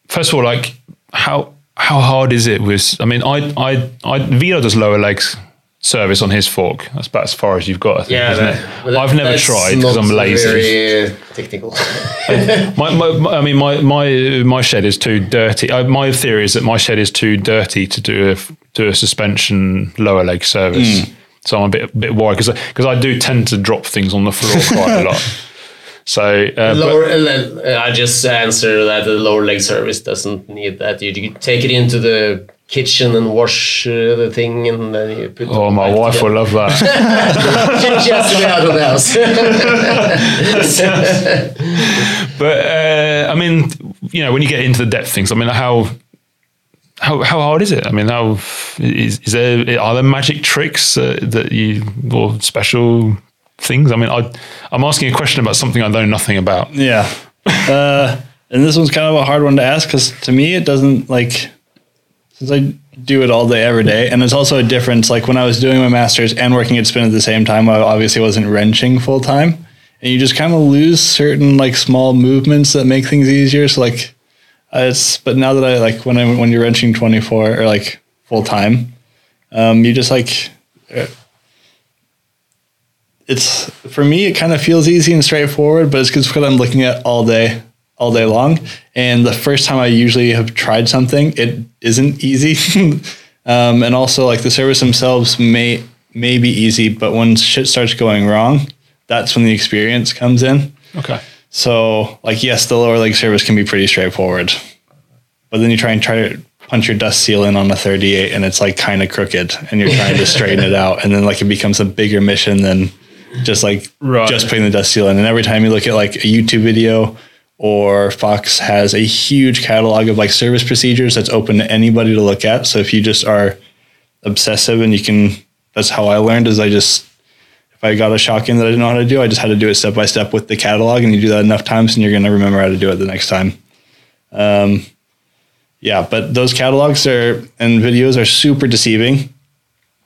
first of all, like how how hard is it with? I mean, I I I Vito does lower legs service on his fork. That's about as far as you've got. I think,
Yeah,
isn't it?
but that-
I've never tried because I'm lazy.
Very uh, technical.
My, my, my- I mean, my, my my shed is too dirty. I, my theory is that my shed is too dirty to do a do a suspension lower leg service. So I'm a bit bit worried because because I do tend to drop things on the floor quite a lot. So uh, but-
lower, uh, I just answer that the lower leg service doesn't need that. You take it into the kitchen and wash uh, the thing, and then you put.
oh, my wife will love that.
she, she has to be out of the house.
but uh, I mean, you know, when you get into the depth things, I mean, how how how hard is it? I mean, how is, is there are there magic tricks uh, that you or special things? I mean, I I'm asking a question about something I know nothing about.
Yeah. Uh, and this one's kind of a hard one to ask because to me, it doesn't like, since I do it all day, every day. And it's also a difference. Like when I was doing my master's and working at Spin at the same time, I obviously wasn't wrenching full time. And you just kind of lose certain like small movements that make things easier. So like, uh, it's, but now that I like when I, when you're wrenching 24 or like full time, um, you just like, uh, it's for me it kind of feels easy and straightforward but it's because I'm looking at all day all day long and the first time I usually have tried something it isn't easy um, and also like the service themselves may may be easy but when shit starts going wrong that's when the experience comes in
Okay.
So, like, yes, the lower leg service can be pretty straightforward, but then you try and try to punch your dust seal in on a 38, and it's like kind of crooked, and you're trying to straighten it out, and then like it becomes a bigger mission than just like
Right.
just putting the dust seal in. And every time you look at like a YouTube video or Fox has a huge catalog of like service procedures that's open to anybody to look at. So if you just are obsessive and you can, that's how I learned is I just, if I got a shock in that I didn't know how to do, I just had to do it step by step with the catalog and you do that enough times and you're going to remember how to do it the next time. Um, yeah, but those catalogs are and videos are super deceiving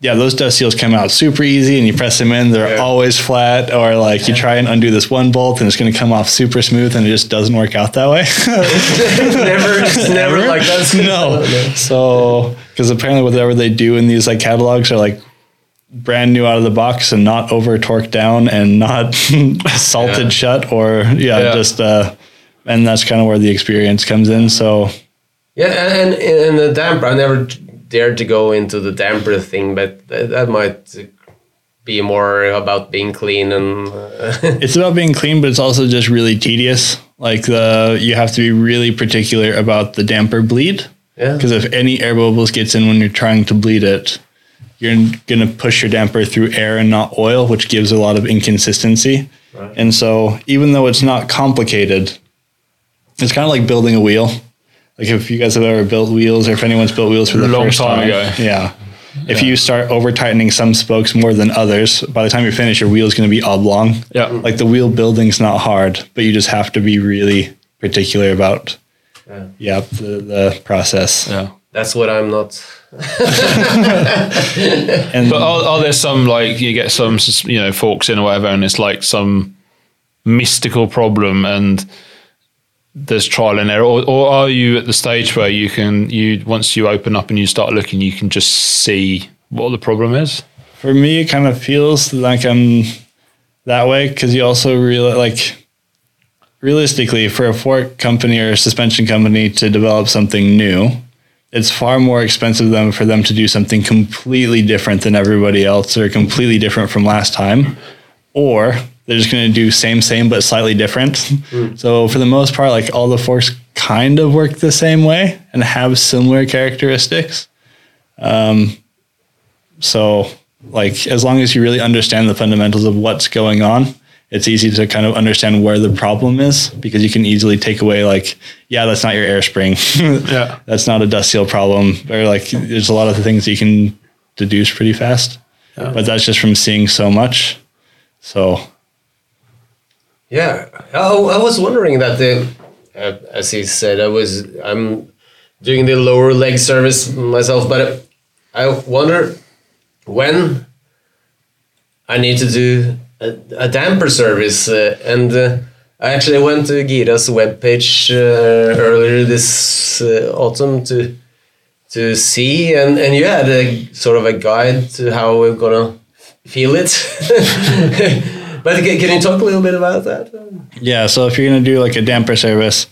yeah, those dust seals come out super easy and you press them in, they're
Yeah.
always flat, or like you try and undo this one bolt and it's going to come off super smooth and it just doesn't work out that way.
never, it's never like that.
no. So, because apparently whatever they do in these like catalogs are like brand new out of the box and not over torqued down and not salted
Yeah.
shut or yeah,
Yeah.
just, uh, and that's kind of where the experience comes in. So,
Yeah, and and, and the damper, I never dared to go into the damper thing, but that, that might be more about being clean and uh,
it's about being clean, but it's also just really tedious. Like the you have to be really particular about the damper bleed.
yeah.
Because if any air bubbles gets in when you're trying to bleed it, you're gonna push your damper through air and not oil, which gives a lot of inconsistency.
Right.
And so even though it's not complicated, it's kind of like building a wheel. Like if you guys have ever built wheels or if anyone's built wheels for the
Long
first
time
time,
ago.
yeah. If you start over tightening some spokes more than others, by the time you're finished, your wheel's going to be oblong.
Yeah.
Like the wheel building's not hard, but you just have to be really particular about,
Yeah.
yeah, the, the process.
Yeah.
That's what I'm not.
And
But are, are there some like you get some you know forks in or whatever, and it's like some mystical problem, and there's trial and error, or, or are you at the stage where you can you once you open up and you start looking, you can just see what the problem is?
for me, it kind of feels like I'm that way because you also really like realistically for a fork company or a suspension company to develop something new, it's far more expensive than for them to do something completely different than everybody else or completely different from last time, or they're just going to do same same but slightly different. So for the most part, like all the forks kind of work the same way and have similar characteristics. Um, so like as long as you really understand the fundamentals of what's going on, it's easy to kind of understand where the problem is because you can easily take away like, yeah, that's not your air spring.
Yeah.
that's not a dust seal problem. Or like there's a lot of the things you can deduce pretty fast. But that's just from seeing so much. So
Yeah, I, I was wondering that the, uh, as he said, I was I'm doing the lower leg service myself, but I wonder when I need to do a, a damper service, uh, and uh, I actually went to Gira's webpage uh, earlier this uh, autumn to to see, and and you had a sort of a guide to how we're gonna feel it. but can, can you talk a little bit about that?
Yeah, so if you're gonna do like a damper service,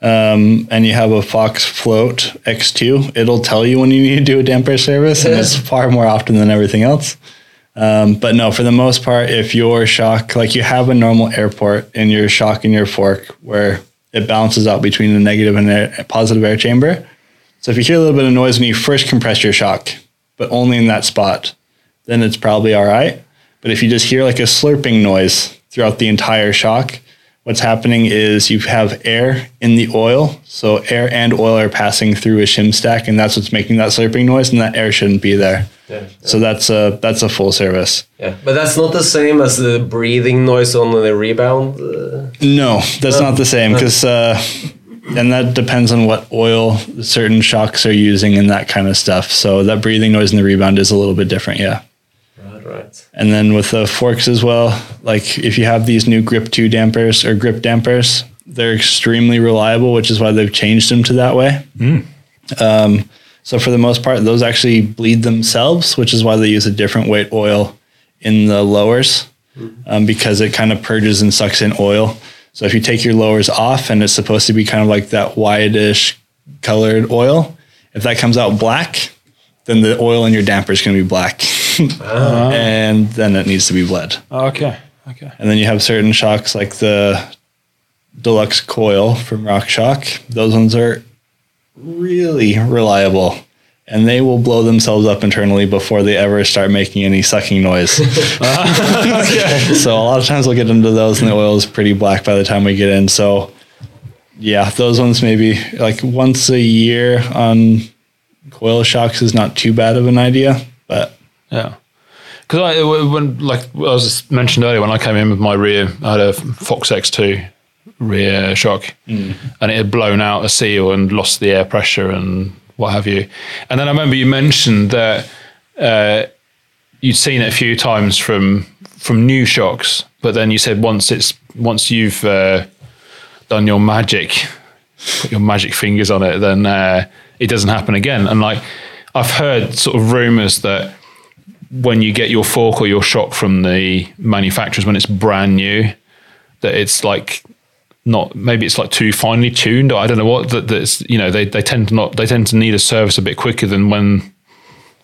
um, and you have a Fox Float X2, it'll tell you when you need to do a damper service, and it's far more often than everything else. Um, but no, for the most part, if your shock, like you have a normal airport in your shock in your fork where it balances out between the negative and air, positive air chamber. So if you hear a little bit of noise when you first compress your shock, but only in that spot, then it's probably all right. But if you just hear like a slurping noise throughout the entire shock, what's happening is you have air in the oil. So air and oil are passing through a shim stack, and that's what's making that slurping noise, and that air shouldn't be there.
Yeah,
So that's a that's a full service.
yeah, but that's not the same as the breathing noise on the rebound. Uh,
No, that's not the same because, uh, and that depends on what oil certain shocks are using and that kind of stuff. So that breathing noise in the rebound is a little bit different, yeah.
Right, right.
And then with the forks as well, like if you have these new Grip 2 dampers or grip dampers, they're extremely reliable, which is why they've changed them to that way. Um, so for the most part, those actually bleed themselves, which is why they use a different weight oil in the lowers um, because it kind of purges and sucks in oil. So if you take your lowers off and it's supposed to be kind of like that whitish colored oil, if that comes out black, then the oil in your damper is going to be black. Ah. and then it needs to be bled.
Okay. Okay.
And then you have certain shocks like the deluxe coil from RockShox. Those ones are really reliable. And they will blow themselves up internally before they ever start making any sucking noise. so a lot of times we'll get into those and the oil is pretty black by the time we get in. So yeah, those ones maybe like once a year on coil shocks is not too bad of an idea, but
Yeah. Because I, when, like I was mentioned earlier, when I came in with my rear, I had a Fox X2 rear shock, and it had blown out a seal and lost the air pressure and what have you. And then I remember you mentioned that uh, you'd seen it a few times from from new shocks, but then you said once it's once you've uh, done your magic, put your magic fingers on it, then uh, it doesn't happen again. And like I've heard sort of rumors that when you get your fork or your shock from the manufacturers when it's brand new, that it's like not maybe it's like too finely tuned or I don't know what that that's you know they, they tend to not they tend to need a service a bit quicker than when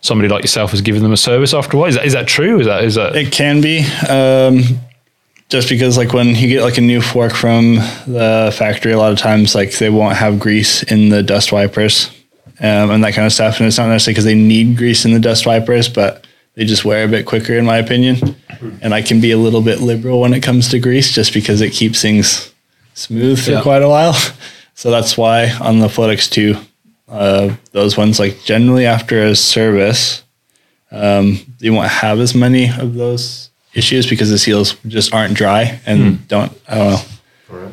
somebody like yourself has given them a service after a while. Is that is that true? Is that is that
It can be. Um, just because like when you get like a new fork from the factory, a lot of times like they won't have grease in the dust wipers um, and that kind of stuff. And it's not necessarily because they need grease in the dust wipers, but they just wear a bit quicker, in my opinion. And I can be a little bit liberal when it comes to grease, just because it keeps things smooth for
Yeah.
quite a while. So that's why on the Float X2, uh, those ones like generally after a service, um, you won't have as many of those issues because the seals just aren't dry and don't. I don't know.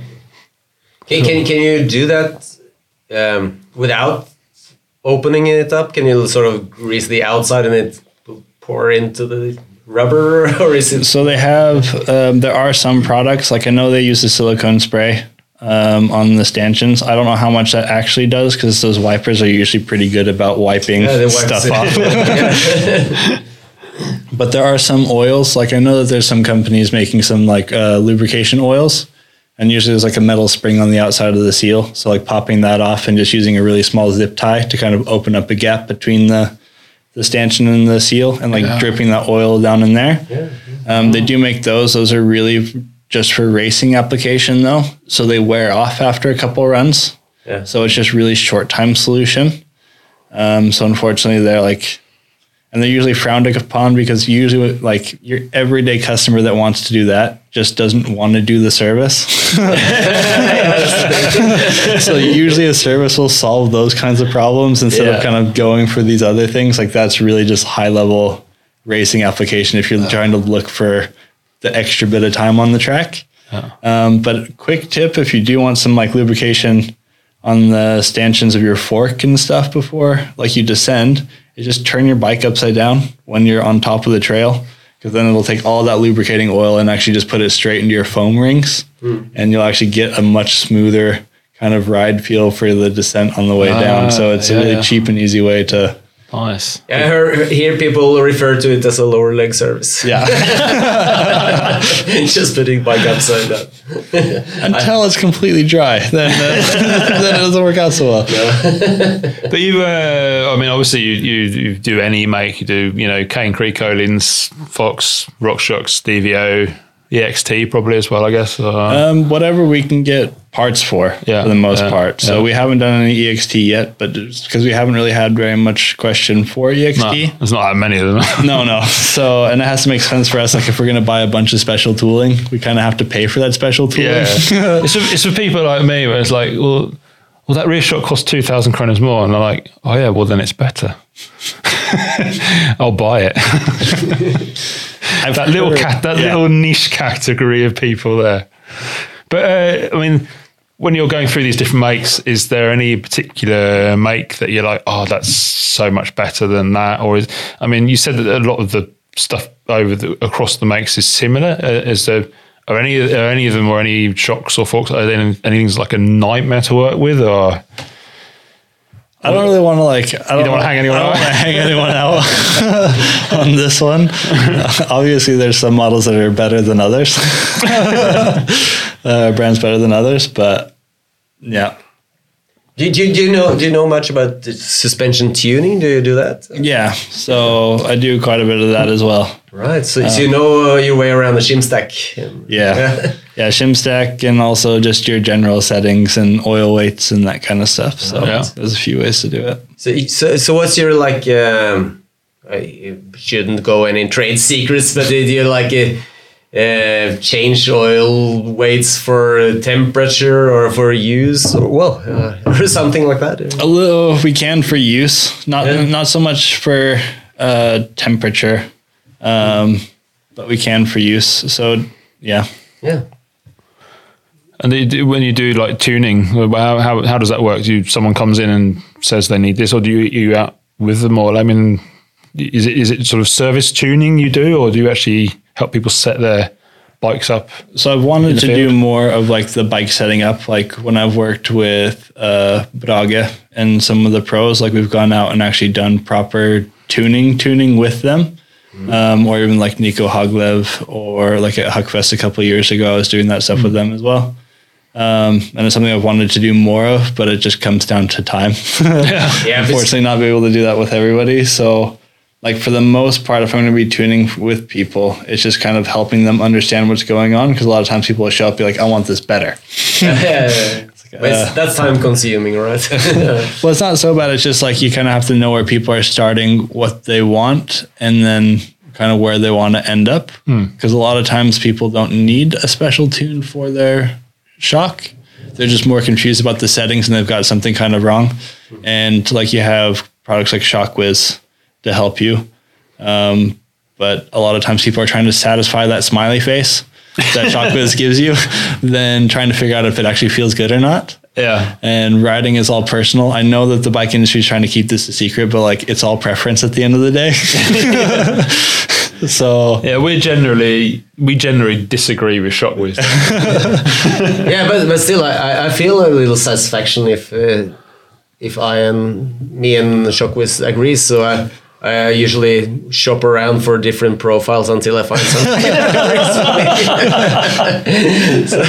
Can, can, can you do that um, without opening it up? Can you sort of grease the outside and it pour into the rubber, or is it?
So they have. Um, there are some products like I know they use the silicone spray um, on the stanchions. I don't know how much that actually does because those wipers are usually pretty good about wiping
Yeah,
stuff
it.
off. But there are some oils. Like I know that there's some companies making some like uh, lubrication oils. And usually there's like a metal spring on the outside of the seal. So like popping that off and just using a really small zip tie to kind of open up a gap between the the stanchion and the seal and like dripping that oil down in there. Um, they do make those. Those are really just for racing application though. So they wear off after a couple runs.
Yeah.
So it's just really short time solution. Um, so unfortunately they're like, and they're usually frowned upon because usually like your everyday customer that wants to do that just doesn't want to do the service. so usually a service will solve those kinds of problems instead of kind of going for these other things. Like that's really just high level racing application if you're trying to look for the extra bit of time on the track. Um, but quick tip if you do want some like lubrication on the stanchions of your fork and stuff before like you descend, is just turn your bike upside down when you're on top of the trail. Because then it'll take all that lubricating oil and actually just put it straight into your foam rings, hmm. and you'll actually get a much smoother kind of ride feel for the descent on the way down. Ah, so it's
yeah,
a really
yeah.
cheap and easy way to
nice?
I heard, hear people refer to it as a lower leg service.
yeah
Just putting bike upside down.
until it's completely dry. Then uh, then it doesn't work out so well.
But you, uh, I mean, obviously you, you you do any make, you do you know Cane Creek, Öhlins, Fox, RockShox, DVO, EXT probably as well, I guess. Uh,
Um, whatever we can get parts for,
Yeah,
for the most
yeah,
part. So
yeah.
we haven't done any EXT yet, but because we haven't really had very much question for
no,
EXT.
there's not that many of them.
No, no. So, and it has to make sense for us. Like, if we're going to buy a bunch of special tooling, we kind of have to pay for that special tooling.
Yeah, it's, for, it's for people like me where it's like, well, well, that rear shot costs two thousand kronas more, and they're like, oh yeah, well then it's better. I'll buy it. That little cat, that
yeah.
little niche category of people there. But uh, I mean, when you're going through these different makes, is there any particular make that you're like, oh, that's so much better than that? Or is, I mean, you said that a lot of the stuff over the, across the makes is similar. Uh, is there are any are any of them or any shocks or forks? Are there any, anything's like a nightmare to work with, or
I don't really want to like. I don't,
don't wanna hang anyone
I don't
out?
wanna hang anyone out on this one. Obviously, there's some models that are better than others. uh, brands better than others, but yeah,
Do, do, do you know do you know much about the suspension tuning? Do you do that?
yeah. So I do quite a bit of that as well.
Right. So, so you know uh, your way around the shim stack.
Yeah. Yeah, shim stack and also just your general settings and oil weights and that kind of stuff. So
Yeah.
there's a few ways to do it.
So, so, so what's your like? Um, I shouldn't go any trade secrets, but did you like uh, uh, change oil weights for temperature or for use, or well, uh, or something like that?
A little if we can for use, not
Yeah.
not so much for uh, temperature, um, but we can for use. So yeah,
Yeah.
And do- when you do like tuning, how, how, how does that work? Do you, someone comes in and says they need this, or do you you out with them? Or I mean, is it is it sort of service tuning you do, or do you actually help people set their bikes up?
So I've wanted to do more of like the bike setting up, like when I've worked with uh, Brage and some of the pros, like we've gone out and actually done proper tuning, tuning with them, um, or even like Nico Hoglev or like at Huckfest a couple of years ago, I was doing that stuff with them as well. Um, and it's something I've wanted to do more of, but it just comes down to time.
Yeah,
Unfortunately, not be able to do that with everybody. So, like for the most part, if I'm going to be tuning with people, it's just kind of helping them understand what's going on. Because a lot of times people will show up, be like, "I want this better."
But it's- that's time consuming, right?
Well, it's not so bad. It's just like you kind of have to know where people are starting, what they want, and then kind of where they want to end up. Because a lot of times people don't need a special tune for their shock. They're just more confused about the settings and they've got something kind of wrong. And like you have products like ShockWiz to help you. Um, but a lot of times people are trying to satisfy that smiley face that ShockWiz gives you, than trying to figure out if it actually feels good or not
Yeah,
and riding is all personal. I know that the bike industry is trying to keep this a secret, but like it's all preference at the end of the day. so
yeah. We generally we generally disagree with Shockwiz.
yeah, but but still, I- I, I feel a little satisfaction if uh, if I and me and Shockwiz agree. So I. I usually shop around for different profiles until I find something. that agrees with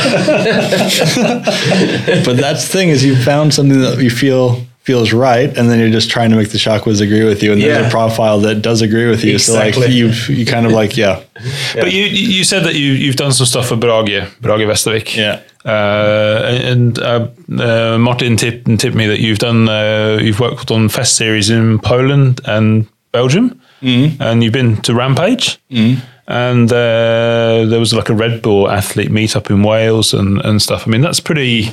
me.
but that's the thing is you found something that you feel feels right, and then you're just trying to make the Shockwiz agree with you, and there's a profile that does agree with you. So like you you kind of like yeah
But you you said that you you've done some stuff for Brage Brage Vestavik.
yeah.
Uh, and uh, uh, Martin tipped, tipped me that you've done uh, you've worked on fest series in Poland and Belgium, and you've been to Rampage, and uh, there was like a Red Bull athlete meetup in Wales and, and stuff. I mean, that's pretty.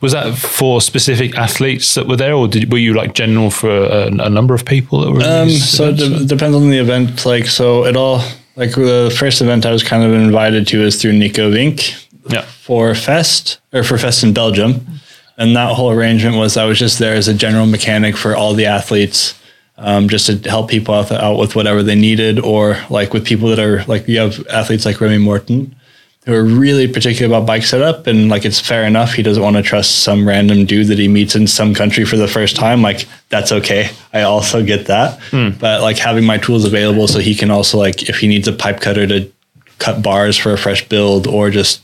Was that for specific athletes that were there, or did, were you like general for a, a number of people that were?
Um, so it de- depends on the event. Like so, it all like the first event I was kind of invited to is through Nico Vink,
yeah,
for Fest or for Fest in Belgium. And that whole arrangement was I was just there as a general mechanic for all the athletes, um, just to help people out, out with whatever they needed, or like with people that are like you have athletes like Remy Morton who are really particular about bike setup, and like it's fair enough. He doesn't want to trust some random dude that he meets in some country for the first time. Like that's okay. I also get that, but like having my tools available so he can also like if he needs a pipe cutter to cut bars for a fresh build or just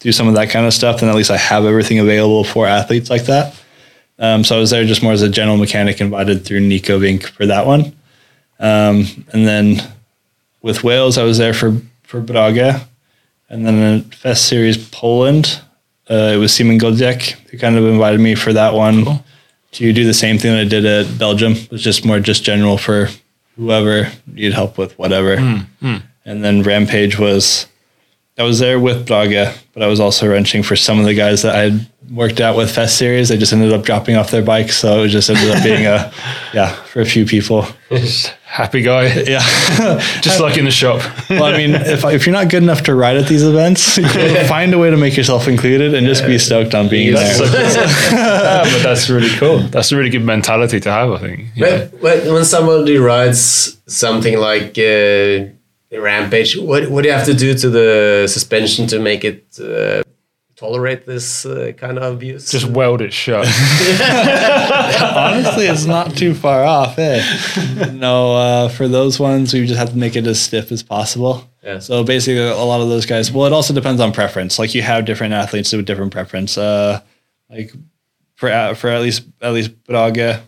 do some of that kind of stuff, then at least I have everything available for athletes like that. Um, so I was there just more as a general mechanic invited through Nico Vink for that one. Um, and then with Wales, I was there for, for Brage. And then in Fest Series Poland, uh, it was Simon Godziek who kind of invited me for that one to do the same thing that I did at Belgium. It was just more just general for whoever needed help with whatever. And then Rampage was I was there with Brage, but I was also wrenching for some of the guys that I had worked out with Fest Series. They just ended up dropping off their bikes, so it just ended up being a yeah for a few people.
Happy guy,
Yeah.
just like in the shop.
well, I mean, if if you're not good enough to ride at these events, find a way to make yourself included and just be stoked on being
That's
there.
so cool. yeah, but that's really cool. That's a really good mentality to have, I think. you know.
But, but when somebody rides something like uh, Rampage, what what do you have to do to the suspension to make it uh, tolerate this uh, kind of abuse?
Just weld it shut.
Honestly, it's not too far off. Eh? no, uh, for those ones, we just have to make it as stiff as possible.
Yeah.
So basically, a lot of those guys. Well, it also depends on preference. Like you have different athletes with different preference. Uh, like for uh, for at least at least Brage,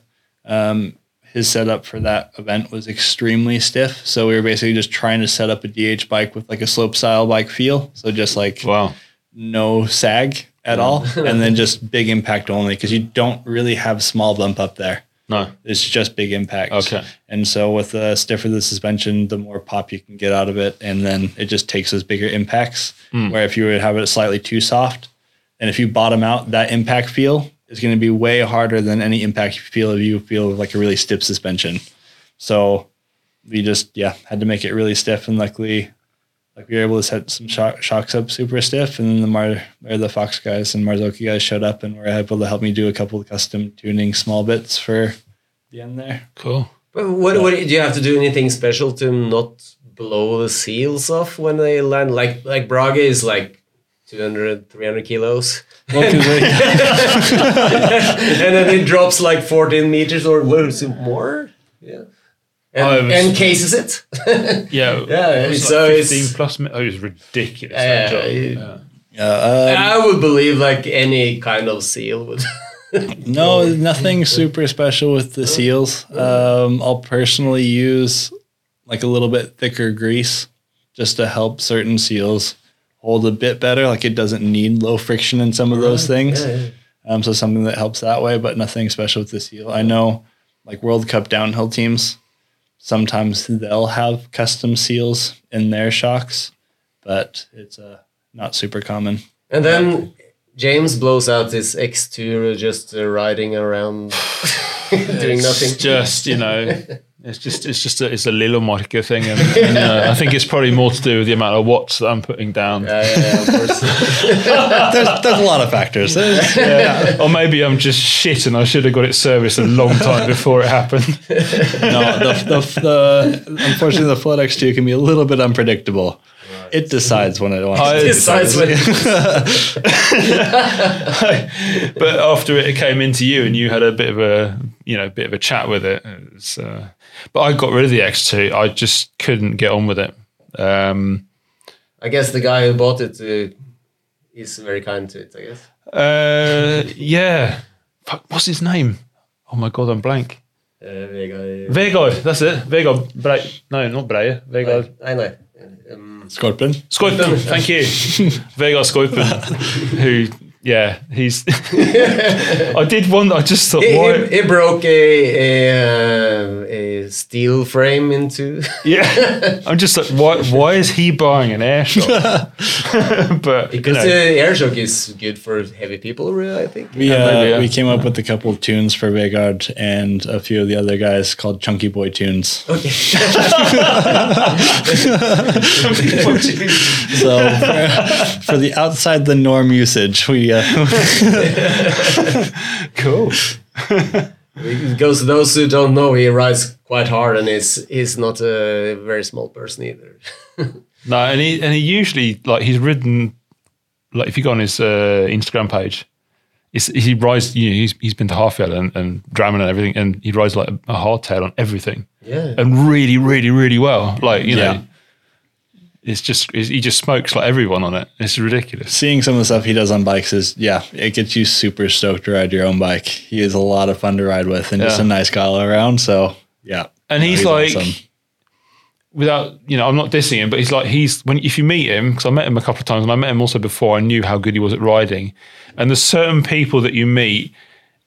um, his setup for that event was extremely stiff. So we were basically just trying to set up a DH bike with like a slope style bike feel. So just like
wow.
No sag at all, and then just big impact only because you don't really have small bump up there.
No.
It's just big impact.
Okay.
And so with the stiffer the suspension, the more pop you can get out of it, and then it just takes those bigger impacts. Hmm. Where if you would have it slightly too soft, and if you bottom out, that impact feel is going to be way harder than any impact you feel if you feel like a really stiff suspension. So we just yeah had to make it really stiff, and luckily, like we were able to set some shock, shocks up super stiff, and then the Mar or the Fox guys and Marzocchi guys showed up and were able to help me do a couple of custom tuning small bits for the end there.
Cool.
But what, what do you have to do anything special to not blow the seals off when they land? Like like Brage is like 200, 300 kilos.
Well, 'cause they-
and then it drops like 14 meters or what is it more? Yeah. And,
Oh, it was-
and cases it.
Yeah.
Yeah,
it was
so
like
it's-
15 plus. Oh, it was ridiculous.
Yeah,
that job.
it-
Yeah.
yeah, um,
I would believe like any kind of seal would.
No, nothing super special with the seals. Um, I'll personally use like a little bit thicker grease just to help certain seals hold a bit better. Like it doesn't need low friction in some of those things.
Yeah, yeah.
Um, so something that helps that way, but nothing special with the seal. I know like World Cup downhill teams, sometimes they'll have custom seals in their shocks, but it's uh, not super common.
And then James blows out his X2 just uh, riding around doing
It's
nothing.
just you know, it's just it's just a, it's a little marker thing, and, and, you know, I think it's probably more to do with the amount of watts that I'm putting down.
Yeah, yeah, yeah, of course.
There's, there's a lot of factors.
Yeah. Or maybe I'm just shit and I should have got it serviced a long time before it happened.
no, the, the, the unfortunately the Float X2 can be a little bit unpredictable. It decides when it wants.
I-
to
Besides when
but after it came into you and you had a bit of a you know bit of a chat with it, it was, uh, but I got rid of the X2. I just couldn't get on with it. Um,
I guess the guy who bought it uh, is very kind to it. I guess.
uh, yeah, Fuck, what's his name? Oh my god, I'm blank.
Uh, Vegard.
Vegard, that's it. Vegard Bre- No, not Breyer. Vegard
I know. Um,
Scorpion.
Thank you, Vegard Skorpen. who, yeah, he's. I did one. I just thought,
he,
why?
he, he broke a a, uh, a steel frame into.
Yeah, I'm just like, why? Why is he buying an air shot? but you
Because
know,
the air shock is good for heavy people, really. I think.
We,
Yeah,
uh,
yeah.
we came up with a couple of tunes for Vegard and a few of the other guys called Chunky Boy tunes.
Okay.
So for, for the outside the norm usage, we uh,
cool.
Because those who don't know, he rides quite hard, and he's he's not a very small person either.
No, and he and he usually like he's ridden like if you go on his uh, Instagram page, it's, he rides. You know, he's he's been to Hafjell and, and Drammen and everything, and he rides like a, a hardtail on everything,
Yeah.
and really, really, really well. Like you
Yeah.
know, it's just it's, he just smokes like everyone on it. It's ridiculous.
seeing some of the stuff he does on bikes is yeah, it gets you super stoked to ride your own bike. He is a lot of fun to ride with and just a nice guy all around. So yeah,
And he's,
He's
like,
awesome.
without you know, I'm not dissing him, but he's like he's when if you meet him because I met him a couple of times and I met him also before I knew how good he was at riding. And there's certain people that you meet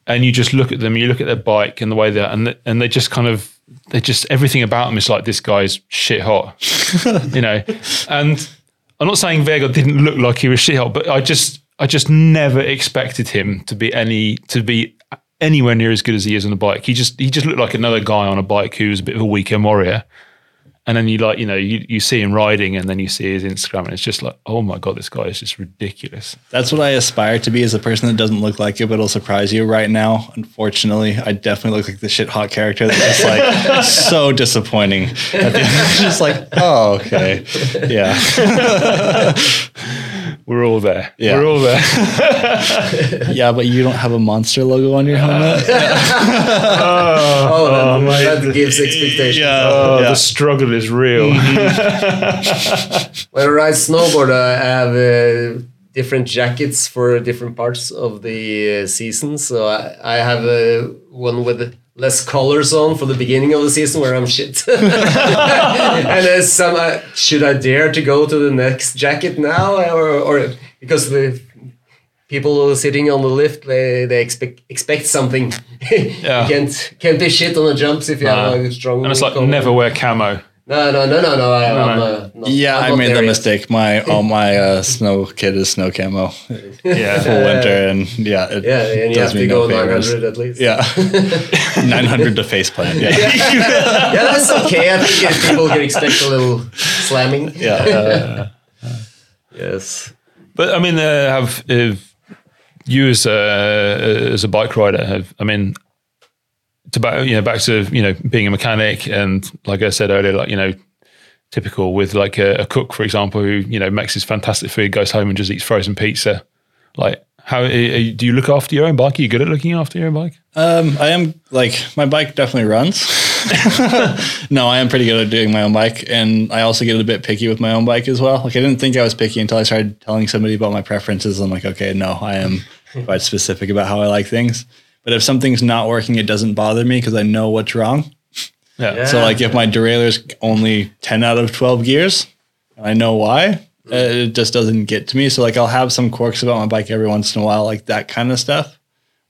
and you just look at them, you look at their bike and the way they're and and they just kind of they just everything about them is like this guy's shit hot, you know. And I'm not saying Vegard didn't look like he was shit hot, but I just I just never expected him to be any to be anywhere near as good as he is on a bike. He just he just looked like another guy on a bike who's a bit of a weekend warrior. And then you like, you know, you, you see him riding and then you see his Instagram and it's just like, oh my God, this guy is just ridiculous.
That's what I aspire to be as a person that doesn't look like it, but it'll surprise you. Right now, unfortunately, I definitely look like the shit hot character that's just like so disappointing. At the end, it's just like, oh, okay. Yeah.
We're all there.
Yeah.
We're all there.
Yeah, but you don't have a monster logo on your helmet.
Oh, that, that gives expectations.
Oh,
Yeah.
the struggle is real.
When I ride snowboard, I have uh, different jackets for different parts of the uh, season. So I, I have uh, one with less colors on for the beginning of the season where I'm shit. and there's some, uh, should I dare to go to the next jacket now? Or, or because the people sitting on the lift they, they expect expect something.
Yeah.
you can't can't be shit on the jumps if you have a strong.
And it's like
combo.
never wear camo.
No, no, no, no, no. I, I'm,
no.
uh, not,
Yeah,
I'm
I made
there
the
yet.
mistake. My all my uh, snow kit is snow camo yeah, full
Yeah.
winter, and yeah, it
Yeah, and you
does
have
me
to
no
go
favors.
900 at least.
Yeah, nine hundred to face plant. Yeah,
yeah, that's okay. I think if people can expect a little slamming.
yeah.
Yes.
But I mean, uh, have if you as a as a bike rider have I mean, to back you know back to you know being a mechanic and like I said earlier, like you know, typical with like a, a cook for example who you know makes his fantastic food, goes home and just eats frozen pizza. Like, how are you- do you look after your own bike? Are you good at looking after your own bike?
Um, I am like my bike definitely runs. no, I am pretty good at doing my own bike, and I also get a bit picky with my own bike as well. Like I didn't think I was picky until I started telling somebody about my preferences. I'm like, okay, no, I am quite specific about how I like things. But if something's not working, it doesn't bother me because I know what's wrong.
Yeah.
Yeah.
So like if my derailleur's only 10 out of 12 gears, and I know why, uh, it just doesn't get to me. So like I'll have some quirks about my bike every once in a while, like that kind of stuff.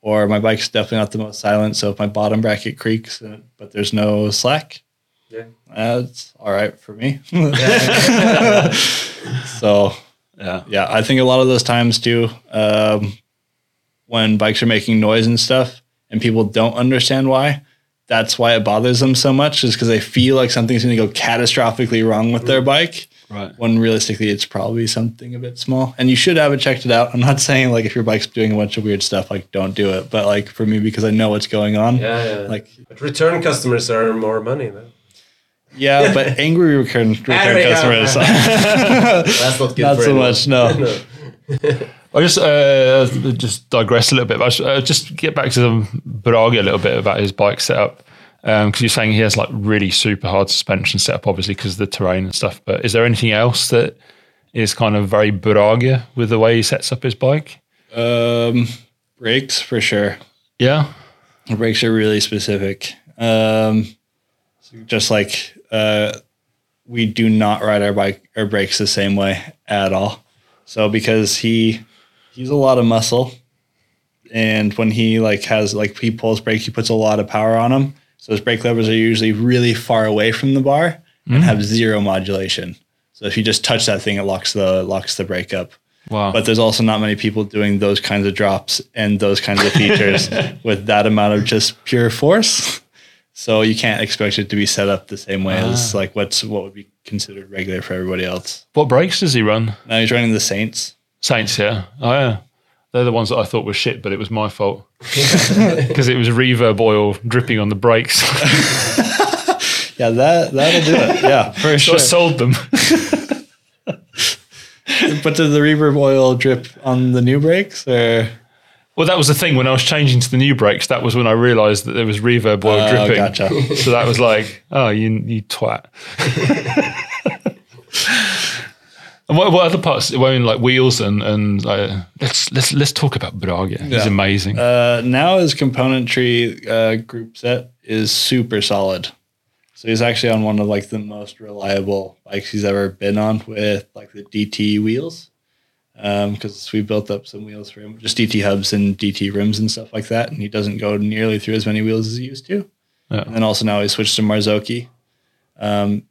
Or my bike's definitely not the most silent. So if my bottom bracket creaks, uh, but there's no slack,
Yeah.
uh, it's all right for me. so
Yeah.
yeah, I think a lot of those times too, um, when bikes are making noise and stuff, and people don't understand why, that's why it bothers them so much, is because they feel like something's going to go catastrophically wrong with their bike.
Right.
When realistically, it's probably something a bit small, and you should have it checked it out. I'm not saying like if your bike's doing a bunch of weird stuff, like don't do it. But like for me, because I know what's going on,
Yeah, yeah.
like
but return customers earn more money. Though.
yeah. But angry return, return customers,
That's not good.
not
for
so
anyone.
much. No.
I just uh, just digress a little bit. But I sh- uh, just get back to the Brage a little bit about his bike setup because you're saying he has like really super hard suspension setup, obviously because of the terrain and stuff. But is there anything else that is kind of very Brage with the way he sets up his bike?
Um, brakes for sure.
Yeah,
The brakes are really specific. Um, just like uh, we do not ride our bike our brakes the same way at all. So because he he's a lot of muscle, and when he like has like he pulls brakes, he puts a lot of power on them. So his brake levers are usually really far away from the bar and mm. have zero modulation. So if you just touch that thing, it locks the locks the brake up.
wow.
But there's also not many people doing those kinds of drops and those kinds of features with that amount of just pure force. So you can't expect it to be set up the same way as ah. like what's what would be considered regular for everybody else.
what brakes does he run?
Now he's running the Saints.
Saints, yeah. Oh yeah. They're the ones that I thought were shit, but it was my fault because it was reverb oil dripping on the brakes.
Yeah, that that'll do it. Yeah, for
so
sure.
I sold them.
but did the reverb oil drip on the new brakes or?
Well, that was the thing when I was changing to the new brakes. That was when I realised that there was reverb oil
Oh,
dripping.
gotcha.
So that was like, oh, you you twat. And what, what other parts? Well, I mean, like wheels and and uh, let's let's let's talk about Brage. He's amazing.
Uh, now his componentry uh, group set is super solid. So he's actually on one of like the most reliable bikes he's ever been on with like the DT wheels. Because we built up some wheels for him, just DT hubs and DT rims and stuff like that, and he doesn't go nearly through as many wheels as he used to.
Yeah.
And then also now he switched to Marzocchi. Um,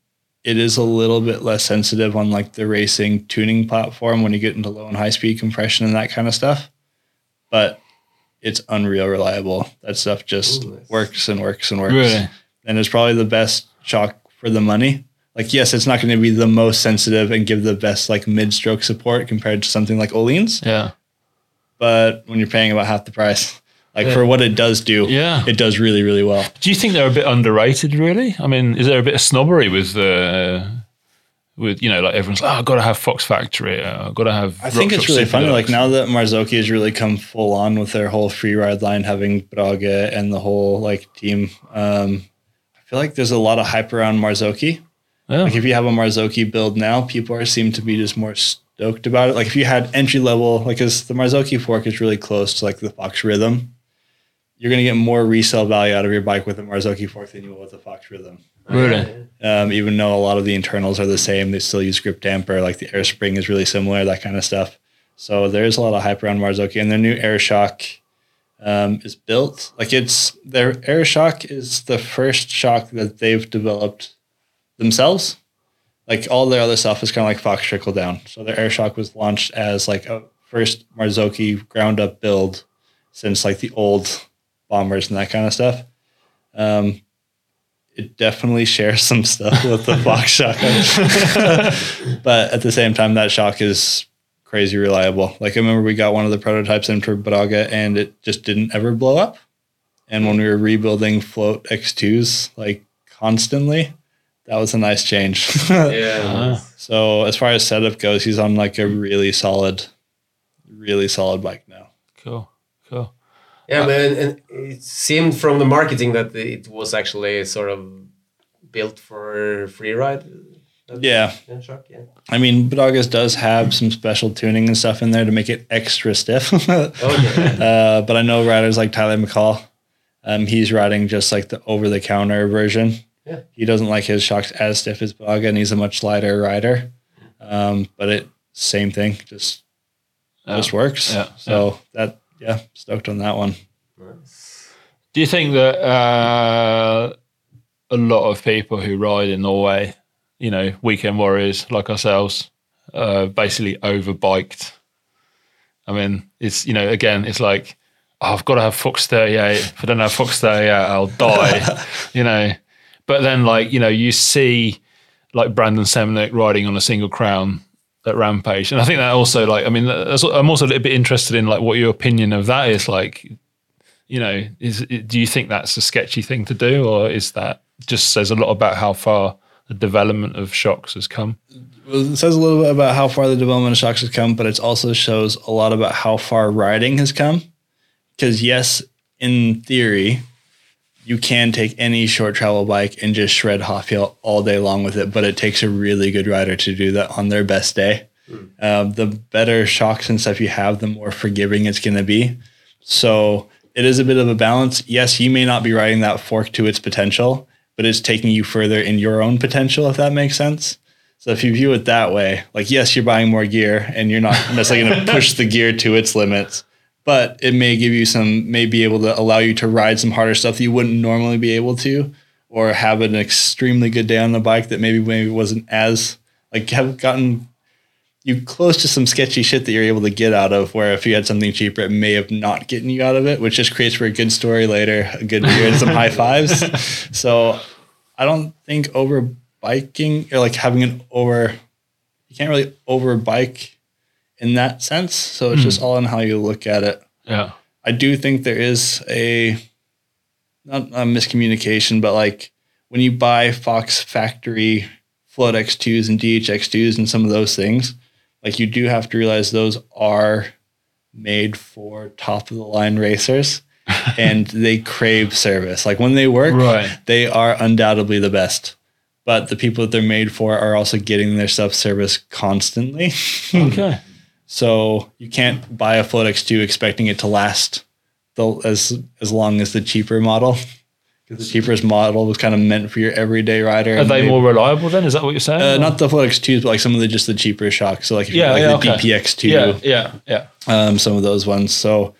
it is a little bit less sensitive on like the racing tuning platform when you get into low and high speed compression and that kind of stuff. But it's unreal reliable. That stuff just
Ooh,
works and works and works.
Really?
And it's probably the best shock for the money. Like, yes, it's not going to be the most sensitive and give the best like mid stroke support compared to something like Öhlins,
Yeah.
but when you're paying about half the price, like
Yeah.
for what it does do,
Yeah.
it does really, really well.
Do you think they're a bit underrated? Really? I mean, is there a bit of snobbery with uh, with you know, like everyone's like, oh, I've got to have Fox Factory. uh, I've got to have.
I think it's really funny. Like now that Marzocchi has really come full on with their whole free ride line, having Brage and the whole like team. Um, I feel like there's a lot of hype around Marzocchi.
Yeah.
Like if you have a Marzocchi build now, people are seem to be just more stoked about it. Like if you had entry level, like because the Marzocchi fork is really close to like the Fox Rhythm, you're gonna get more resale value out of your bike with a Marzocchi fork than you will with a Fox Rhythm.
Really?
Um, even though a lot of the internals are the same, they still use grip damper. Like the air spring is really similar, that kind of stuff. So there's a lot of hype around Marzocchi, and their new air shock um, is built like it's their air shock is the first shock that they've developed themselves. Like all their other stuff is kind of like Fox trickle down. So their air shock was launched as like a first Marzocchi ground up build since like the old bombers and that kind of stuff. Um, it definitely shares some stuff with the Fox shotgun, but at the same time, that shock is crazy reliable. Like I remember we got one of the prototypes in for Brage and it just didn't ever blow up. And when we were rebuilding float X2s like constantly, that was a nice change.
Yeah.
so as far as setup goes, he's on like a really solid, really solid bike now.
Cool. Cool.
Yeah, man, and it seemed from the marketing that it was actually sort of built for free ride.
Yeah.
Yeah, yeah.
I mean, Brage's does have some special tuning and stuff in there to make it extra stiff.
Okay.
Uh, but I know riders like Tyler McCaul, um, he's riding just like the over the counter version.
Yeah.
He doesn't like his shocks as stiff as Brage, and he's a much lighter rider. Um, but it same thing, just just works.
Yeah,
So that yeah, stoked on that one. Nice.
Do you think that uh, a lot of people who ride in Norway, you know, weekend warriors like ourselves, uh, basically overbiked? I mean, it's you know, again, it's like oh, I've got to have Fox 38. If I don't have Fox 38, I'll die. you know, but then like you know, you see like Brandon Semenuk riding on a single crown at Rampage, and I think that also like I mean, I'm also a little bit interested in like what your opinion of that is like you know, is do you think that's a sketchy thing to do, or is that just says a lot about how far the development of shocks has come?
Well, It says a little bit about how far the development of shocks has come, but it also shows a lot about how far riding has come. Because yes, in theory, you can take any short travel bike and just shred Hafjell all day long with it, but it takes a really good rider to do that on their best day. Um, the better shocks and stuff you have, the more forgiving it's going to be. So it is a bit of a balance. Yes, you may not be riding that fork to its potential, but it's taking you further in your own potential, if that makes sense. So if you view it that way, like yes, you're buying more gear and you're not necessarily going to push the gear to its limits, but it may give you some, may be able to allow you to ride some harder stuff that you wouldn't normally be able to, or have an extremely good day on the bike that maybe maybe wasn't as like have gotten you close to some sketchy shit that you're able to get out of. Where if you had something cheaper, it may have not gotten you out of it, which just creates for a good story later, a good beer and some high fives. So I don't think over biking or like having an over, you can't really over bike in that sense. So it's just hmm. all in how you look at it.
Yeah,
I do think there is a not a miscommunication, but like when you buy Fox factory Float X2s and DHX2s and some of those things, like you do have to realize those are made for top of the line racers and they crave service. Like when they work,
Right.
they are undoubtedly the best. But the people that they're made for are also getting their stuff serviced constantly.
okay.
So you can't buy a Float X2 expecting it to last the, as as long as the cheaper model. Because the cheapest model was kind of meant for your everyday rider.
Are
and
they more reliable then? Is that what you're saying?
Uh, not the Float X2s, but like some of the just the cheaper shocks. So like if
Yeah,
you like
yeah,
the
okay.
DPX2,
yeah, yeah, yeah.
um, some of those ones. So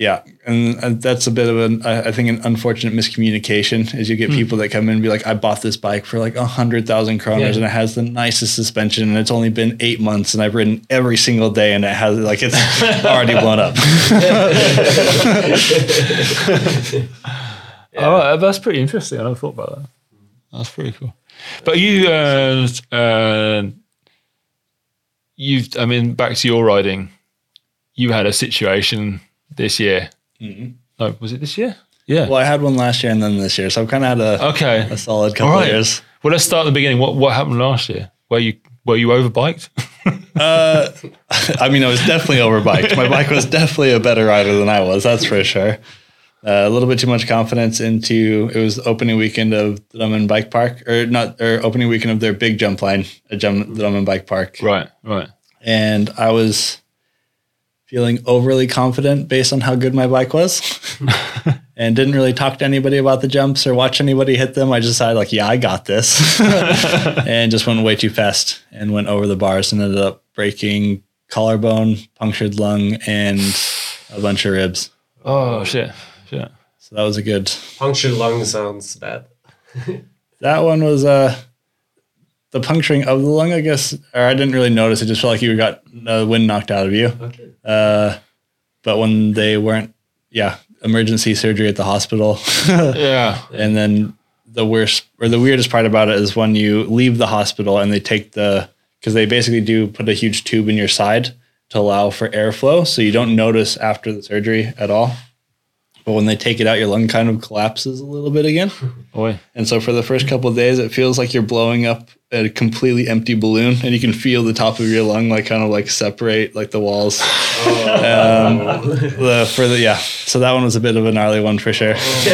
yeah, and, and that's a bit of an I I think an unfortunate miscommunication is you get people that come in and be like, I bought this bike for like a hundred thousand kroners
Yeah.
and it has the nicest suspension and it's only been eight months and I've ridden every single day and it has like it's already blown up.
Oh, that's pretty interesting. I never thought about that. That's pretty cool. But you, uh, uh, you've I mean, back to your riding. You had a situation this year. No, was it this year? Yeah.
well, I had one last year and then this year, so I've kind of had a,
okay.
a solid couple
All
of
right.
years.
Well, let's start at the beginning. What what happened last year? Were you were you overbiked?
Uh, I mean, I was definitely overbiked. My bike was definitely a better rider than I was. That's for sure. Uh, a little bit too much confidence into it was opening weekend of the Drammen Bike Park, or not, or opening weekend of their big jump line at Jum- the Drammen Bike Park,
right, right.
and I was feeling overly confident based on how good my bike was, and didn't really talk to anybody about the jumps or watch anybody hit them. I just decided like, yeah, I got this, and just went way too fast and went over the bars and ended up breaking collarbone, punctured lung, and a bunch of ribs.
Oh shit, shit.
So that was a good.
Punctured lung sounds bad.
That one was uh the puncturing of the lung, I guess. Or I didn't really notice. It just felt like you got the wind knocked out of you.
Okay.
Uh, but when they weren't, yeah, emergency surgery at the hospital,
Yeah.
and then the worst or the weirdest part about it is when you leave the hospital and they take the because they basically do put a huge tube in your side to allow for airflow, so you don't notice after the surgery at all. But when they take it out, your lung kind of collapses a little bit again.
Boy.
And so for the first couple of days, it feels like you're blowing up a completely empty balloon, and you can feel the top of your lung like kind of like separate like the walls. Um, the, for the yeah, so that one was a bit of a gnarly one for sure.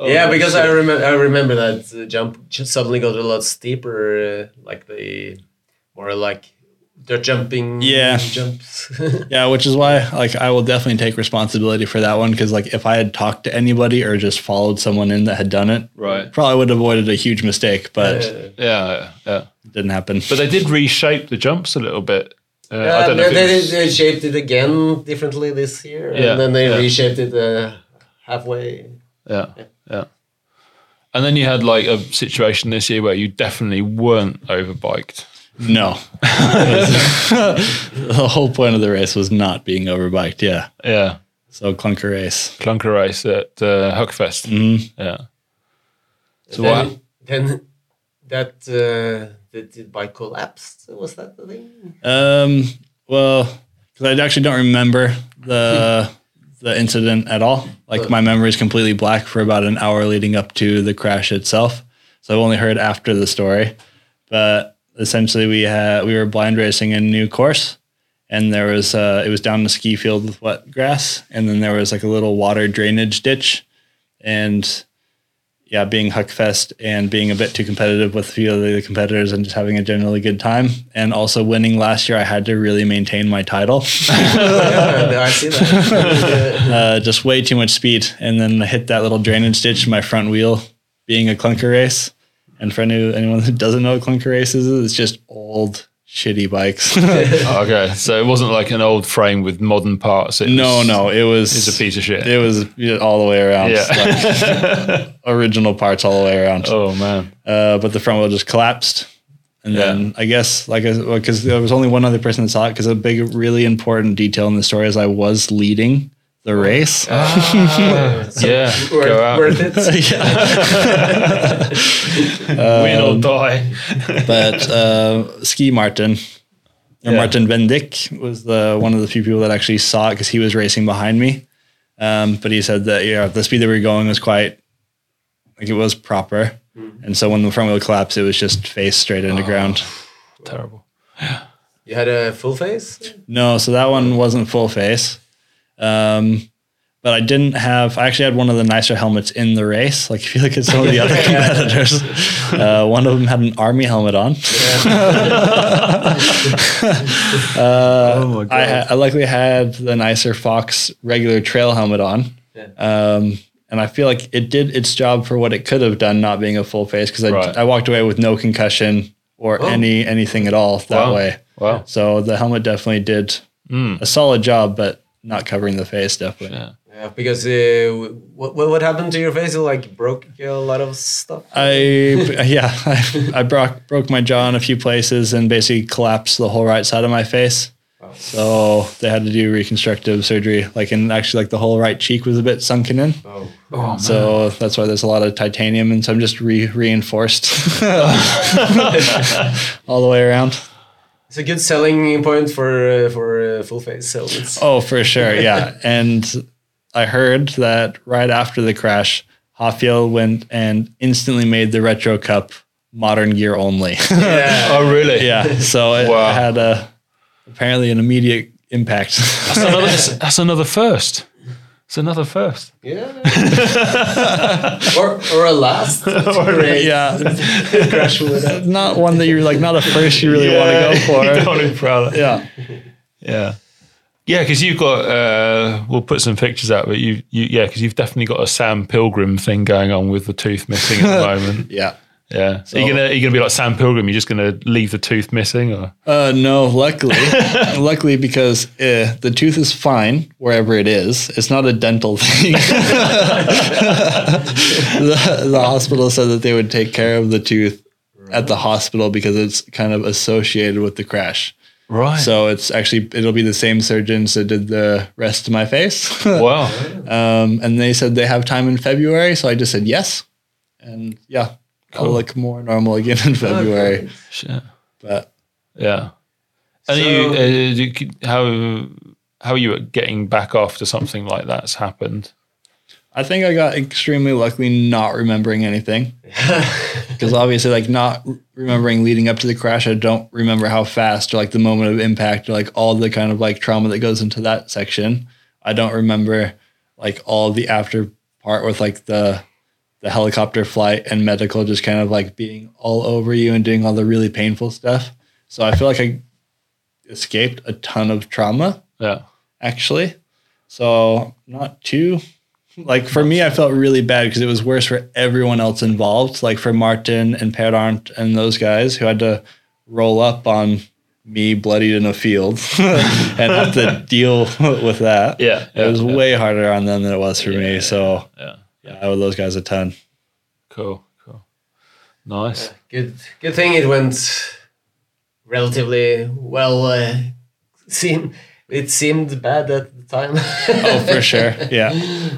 yeah, because I remember I remember that uh, jump just suddenly got a lot steeper, uh, like the more like they're jumping.
Yeah.
jumps.
Yeah, which is why like I will definitely take responsibility for that one because like if I had talked to anybody or just followed someone in that had done it,
Right.
probably would have avoided a huge mistake, but
Uh,
it
Yeah, yeah.
didn't happen.
But they did reshape the jumps a little bit. Uh, I
yeah,
don't know.
they,
if
they,
it was-
they shaped it again differently this year,
Yeah,
and then they
yeah.
reshaped it uh, halfway.
yeah, yeah. And then you had like a situation this year where you definitely weren't overbiked.
No, the whole point of the race was not being overbiked. Yeah,
Yeah.
so clunker race.
Clunker race at uh, Huckfest.
Mhm.
Yeah. So
then,
what?
then that uh, the, the bike collapsed. Was that the thing?
Um, well, because I actually don't remember the the incident at all. Like my memory is completely black for about an hour leading up to the crash itself. So I've only heard after the story. But essentially, we had we were blind racing a new course, and there was uh, it was down the ski field with wet grass, and then there was like a little water drainage ditch, and yeah, being Huckfest and being a bit too competitive with a few of the competitors and just having a generally good time. And also winning last year, I had to really maintain my title.
yeah, I see that.
uh, just way too much speed. And then I hit that little drainage ditch, my front wheel being a clunker race. And for any, anyone who doesn't know what clunker races is, it's just old, shitty bikes.
Okay. So it wasn't like an old frame with modern parts. It
no,
was,
no, it was
It's a piece of shit.
It was all the way around.
Yeah.
Like, original parts all the way around.
oh man.
uh, but the front wheel just collapsed. And
Yeah.
then I guess like because there was only one other person that saw it because a big really important detail in the story is I was leading the race.
yeah. Go
worth,
out.
worth it.
Win or die.
but uh, Ski Martin or
Yeah.
Martin Vendick was the one of the few people that actually saw it because he was racing behind me. Um, but he said that yeah, the speed that we were going was quite like it was proper. And so when the front wheel collapsed, it was just face straight into ground.
Terrible. Yeah.
You had a full face.
No, so that one wasn't full face. Um, but I didn't have. I actually had one of the nicer helmets in the race. Like if you look at some of the other competitors, uh, one of them had an army helmet on.
oh my
I, ha- I luckily had the nicer Fox regular trail helmet on. Um, and I feel like it did its job for what it could have done, not being a full face, because I,
Right.
I walked away with no concussion or any anything at all that
Wow.
way.
Wow.
So the helmet definitely did a solid job, but not covering the face definitely.
Yeah.
Yeah, because uh, what what happened to your face? You like broke a lot of stuff.
I yeah, I, I broke broke my jaw in a few places and basically collapsed the whole right side of my face. Wow. So they had to do reconstructive surgery, like and actually like the whole right cheek was a bit sunken in.
Oh.
So that's why there's a lot of titanium, and so I'm just re- reinforced all the way around.
It's a good selling point for uh, for uh, full face helmets.
Oh, for sure, yeah. and I heard that right after the crash, Hafjell went and instantly made the Retro Cup modern gear only.
Yeah.
Oh really?
yeah, so it
Wow.
had a apparently an immediate impact.
That's another, that's, that's another first. It's another first.
Yeah. or or a last. Great.
yeah,
Crash
not one that you're like, not a first you really want to go
you
for.
don't want proud of.
Yeah.
Yeah. Yeah, because you've got. Uh, we'll put some pictures out, but you, you yeah, because you've definitely got a Sam Pilgrim thing going on with the tooth missing at the moment.
Yeah.
Yeah. So, are you gonna are you gonna be like Sam Pilgrim? You're just gonna leave the tooth missing, or
Uh, no, luckily, luckily because uh, the tooth is fine wherever it is. It's not a dental thing. the, the hospital said that they would take care of the tooth at the hospital because it's kind of associated with the crash.
right?
So it's actually it'll be the same surgeons that did the rest of my face.
wow.
um, and they said they have time in February, so I just said yes, and yeah, I'll look more normal again in February.
Shit.
But
Yeah. And
So-
you, uh, you, how how are you at getting back after something like that's happened?
I think I got extremely lucky not remembering anything. Because obviously, like not remembering leading up to the crash, I don't remember how fast or like the moment of impact or like all the kind of like trauma that goes into that section. I don't remember like all the after part with like the the helicopter flight and medical just kind of like being all over you and doing all the really painful stuff. So I feel like I escaped a ton of trauma
Yeah.
actually. So not too like for me, I felt really bad because it was worse for everyone else involved. Like for Martin and Per Arndt and those guys who had to roll up on me bloodied in a field and have to deal with that.
Yeah,
it was
yeah, yeah.
way harder on them than it was for me. So
Yeah.
Yeah, I owe those guys a ton.
Cool. Cool. Nice.
Good, good thing it went relatively well. Uh, seem it seemed bad at the time.
Oh, for sure. Yeah.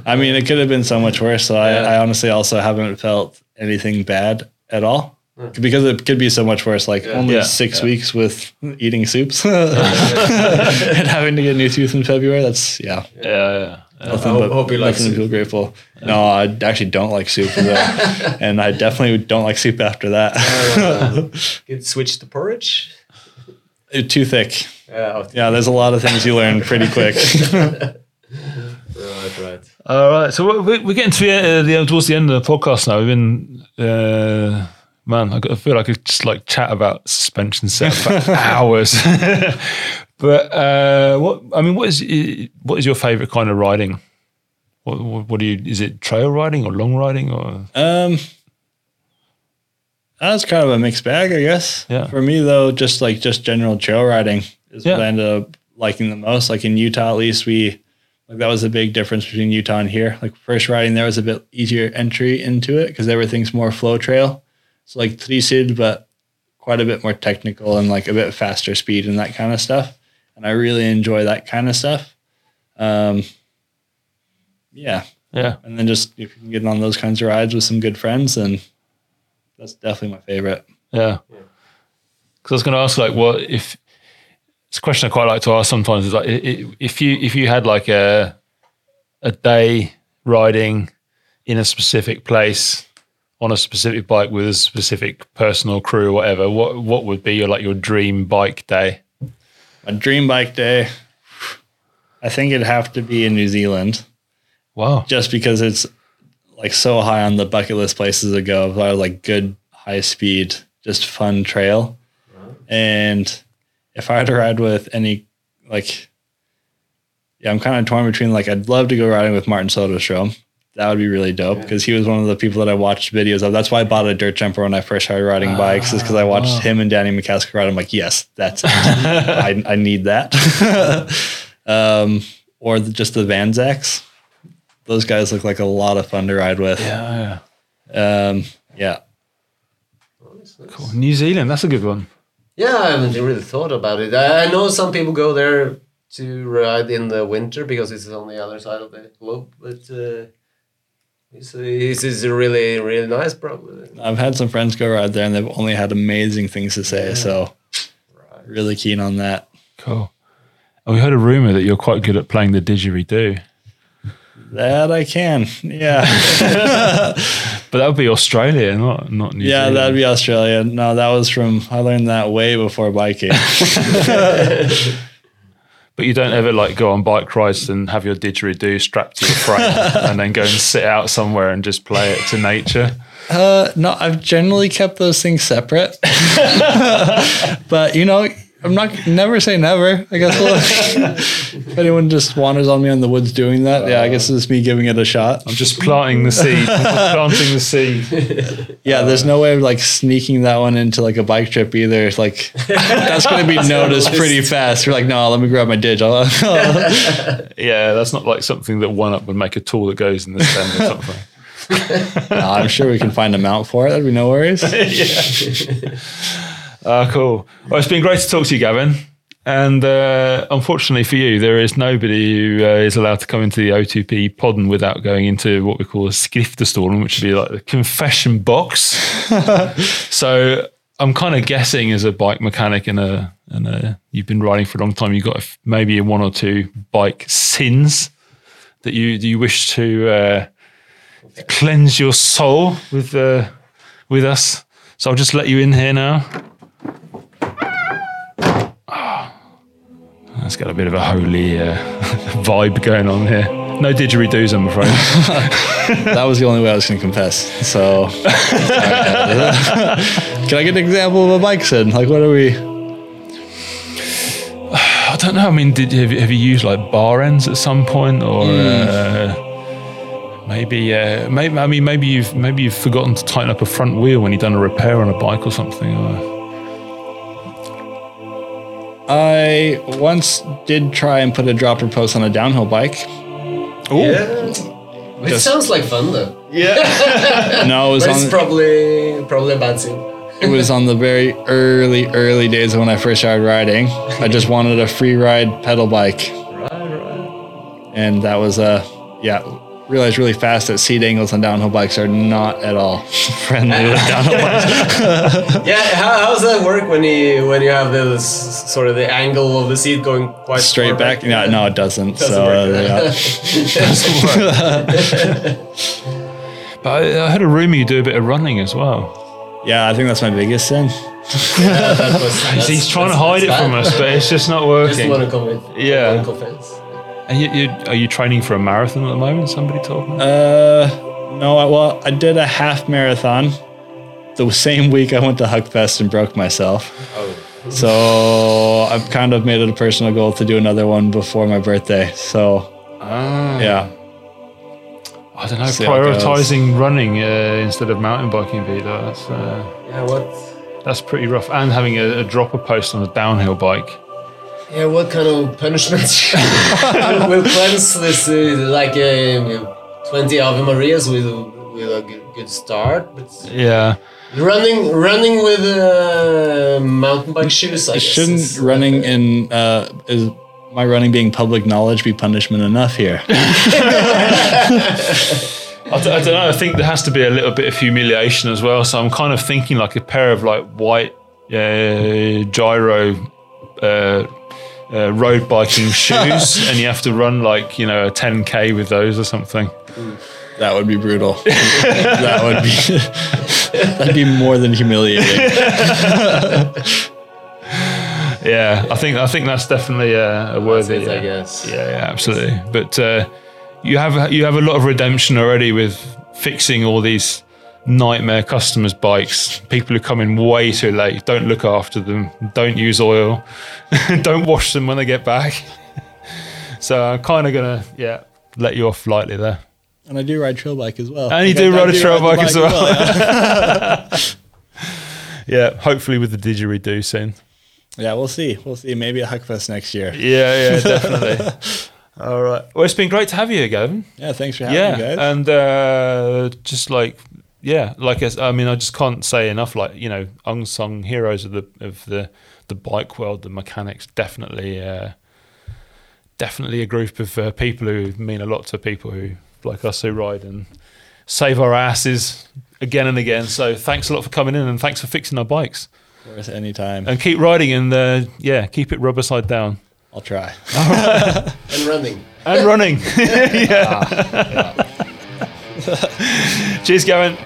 I mean, it could have been so much worse. So I, I honestly also haven't felt anything bad at all because it could be so much worse. Like only
Yeah.
six weeks with eating soups and having to get new tooth in February. That's, yeah.
Yeah. Yeah. yeah.
Nothing
hope-
but
hope you like
nothing to feel grateful. No, I actually don't like soup. though. and I definitely don't like soup after that.
Good switch to porridge.
Too thick.
Yeah,
Yeah, there's a lot of things you learn pretty quick.
right, right.
All right. So we're, we're getting to the, uh, the towards the end of the podcast now. We've been. Uh, Man, I feel like I could just like chat about suspension set for hours. But uh, what I mean, what is what is your favorite kind of riding? What, what, what do you? Is it trail riding or long riding or?
Um, that's kind of a mixed bag, I guess.
Yeah.
For me, though, just like just general trail riding is
Yeah.
what I ended up liking the most. Like in Utah, at least we like that was a big difference between Utah and here. Like first riding there was a bit easier entry into it because everything's more flow trail. So like Trysil, but quite a bit more technical and like a bit faster speed and that kind of stuff. And I really enjoy that kind of stuff. Um, yeah,
Yeah,
and then just if you can get on those kinds of rides with some good friends, then that's definitely my favorite.
yeah. Because I was going to ask, like, what if? It's a question I quite like to ask sometimes. Is like, i- i- if you if you had like a a day riding in a specific place on a specific bike with a specific personal crew or whatever, what what would be your like your dream bike day?
My dream bike day, I think it'd have to be in New Zealand,
Wow.
just because it's like so high on the bucket list places to go. I like good high speed, just fun trail. And if I had to ride with any, like, yeah, I'm kind of torn between like I'd love to go riding with Martin Soderstrom. That would be really dope because he was one of the people that I watched videos of. That's why I bought a dirt jumper when I first started riding bikes, is because I watched him and Danny MacAskill ride. I'm like, yes, that's it. I, I need that. um, or the, just the Vanzacks. Those guys look like a lot of fun to ride with.
Yeah, yeah.
Um, yeah.
Cool. New Zealand, that's a good one.
Yeah, I haven't really thought about it. I I know some people go there to ride in the winter because it's on the other side of the globe, but uh, it's, it's, it's really, really nice, probably.
I've had some friends go ride there and they've only had amazing things to say. So really keen on that.
Cool. And we heard a rumor that you're quite good at playing the didgeridoo,
That I can. Yeah.
but that would be Australia, not not New
yeah,
Zealand.
that'd be Australia. No, that was from, I learned that way before biking.
But you don't ever like go on bike rides and have your didgeridoo strapped to your frame and then go and sit out somewhere and just play it to nature.
Uh, no, I've generally kept those things separate. but you know, I'm not never say never. I guess if anyone just wanders on me in the woods doing that, yeah, I guess it's me giving it a shot.
I'm just planting the seed. I'm planting the seed.
Yeah, there's no way of like sneaking that one into like a bike trip either. It's like that's going to be noticed pretty fast. You're like, no, let me grab my dig. I'll-
Yeah, that's not like something that one up would make a tool that goes in the stem or something.
Nah, I'm sure we can find a mount for it. That'd be no worries.
Ah, cool. Well, it's been great to talk to you, Gavin. And uh, unfortunately for you, there is nobody who uh, is allowed to come into the OTB podden without going into what we call a skriftestol, which would be like the confession box. so I'm kind of guessing, as a bike mechanic and a and a, you've been riding for a long time, you've got maybe a one or two bike sins that you do you wish to uh, cleanse your soul with uh, with us. So I'll just let you in here now. That's got a bit of a holy uh, vibe going on here. No didgeridoos, I'm afraid.
That was the only way I was going to confess. So, can I get an example of a bike sin? Like, what are we?
I don't know. I mean, did have, you- have you used like bar ends at some point, or uh, maybe, uh, maybe? I mean, maybe you've maybe you've forgotten to tighten up a front wheel when you've done a repair on a bike or something. Or,
I once did try and put a dropper post on a downhill bike.
Yeah. It sounds like fun though. Yeah.
no, it was
But it's
on.
probably probably a bad scene.
It was on the very early, early days when I first started riding. I just wanted a free ride pedal bike. Right, right. And that was a, yeah, realized really fast that seat angles on downhill bikes are not at all friendly with downhill bikes.
Yeah, how, how does that work when you when you have this sort of the angle of the seat going quite
Straight
far
back? Yeah, no, it doesn't.
Doesn't
so,
work,
uh,
yeah.
yeah.
but I, I heard a rumor you do a bit of running as well.
yeah, I think that's my biggest sin.
That was-
He's trying to hide it
that's
from us, but it's just not working.
Just
working.
want to come with
Yeah.
One confess.
And you, you, are you training for a marathon at the moment? Somebody told me.
Uh, no, I, well, I did a half marathon the same week I went to Huckfest and broke myself.
Oh.
So I've kind of made it a personal goal to do another one before my birthday. So
Ah.
yeah,
I don't know.
See how it goes.
Prioritizing running uh, instead of mountain biking, Vida. That's uh,
Yeah, what?
that's pretty rough. And having a, a dropper post on a downhill bike.
Yeah, what kind of punishments will cleanse this? Uh, like uh, twenty Ave Marias with with a good, good start, but
Yeah.
running running with uh, mountain bike shoes. I guess
shouldn't
is-
running in uh, is my running being public knowledge be punishment enough here?
I, d- I don't know. I think there has to be a little bit of humiliation as well. So I'm kind of thinking like a pair of like white uh, Giro uh, uh, road biking shoes, and you have to run like you know a 10k with those or something.
That would be brutal. that would be that'd be more than humiliating.
Yeah, I think I think that's definitely a, a worthy.
it, I
uh,
guess.
Yeah, yeah, absolutely. But uh, you have you have a lot of redemption already with fixing all these nightmare customers' bikes. People who come in way too late. Don't look after them. Don't use oil. don't wash them when they get back. so I'm kind of gonna yeah let you off lightly there.
And I do ride trail bike as well.
And you do ride a trail
ride the
bike as well.
yeah.
Yeah, hopefully with the didgeridoo soon.
Yeah, we'll see. We'll see. Maybe at Huckfest next year.
Yeah, yeah, definitely. All right. Well, it's been great to have you, Gavin.
Yeah, thanks for having
yeah,
me, guys.
and uh, just like yeah, like I, I mean, I just can't say enough. Like you know, unsung heroes of the of the the bike world, the mechanics, definitely, uh, definitely a group of uh, people who mean a lot to people who like us who ride and save our asses again and again. So thanks a lot for coming in and thanks for fixing our bikes
Of course, anytime.
and keep riding and uh, yeah, keep it rubber side down
I'll try.
and running.
and running. yeah. Cheers, Gavin.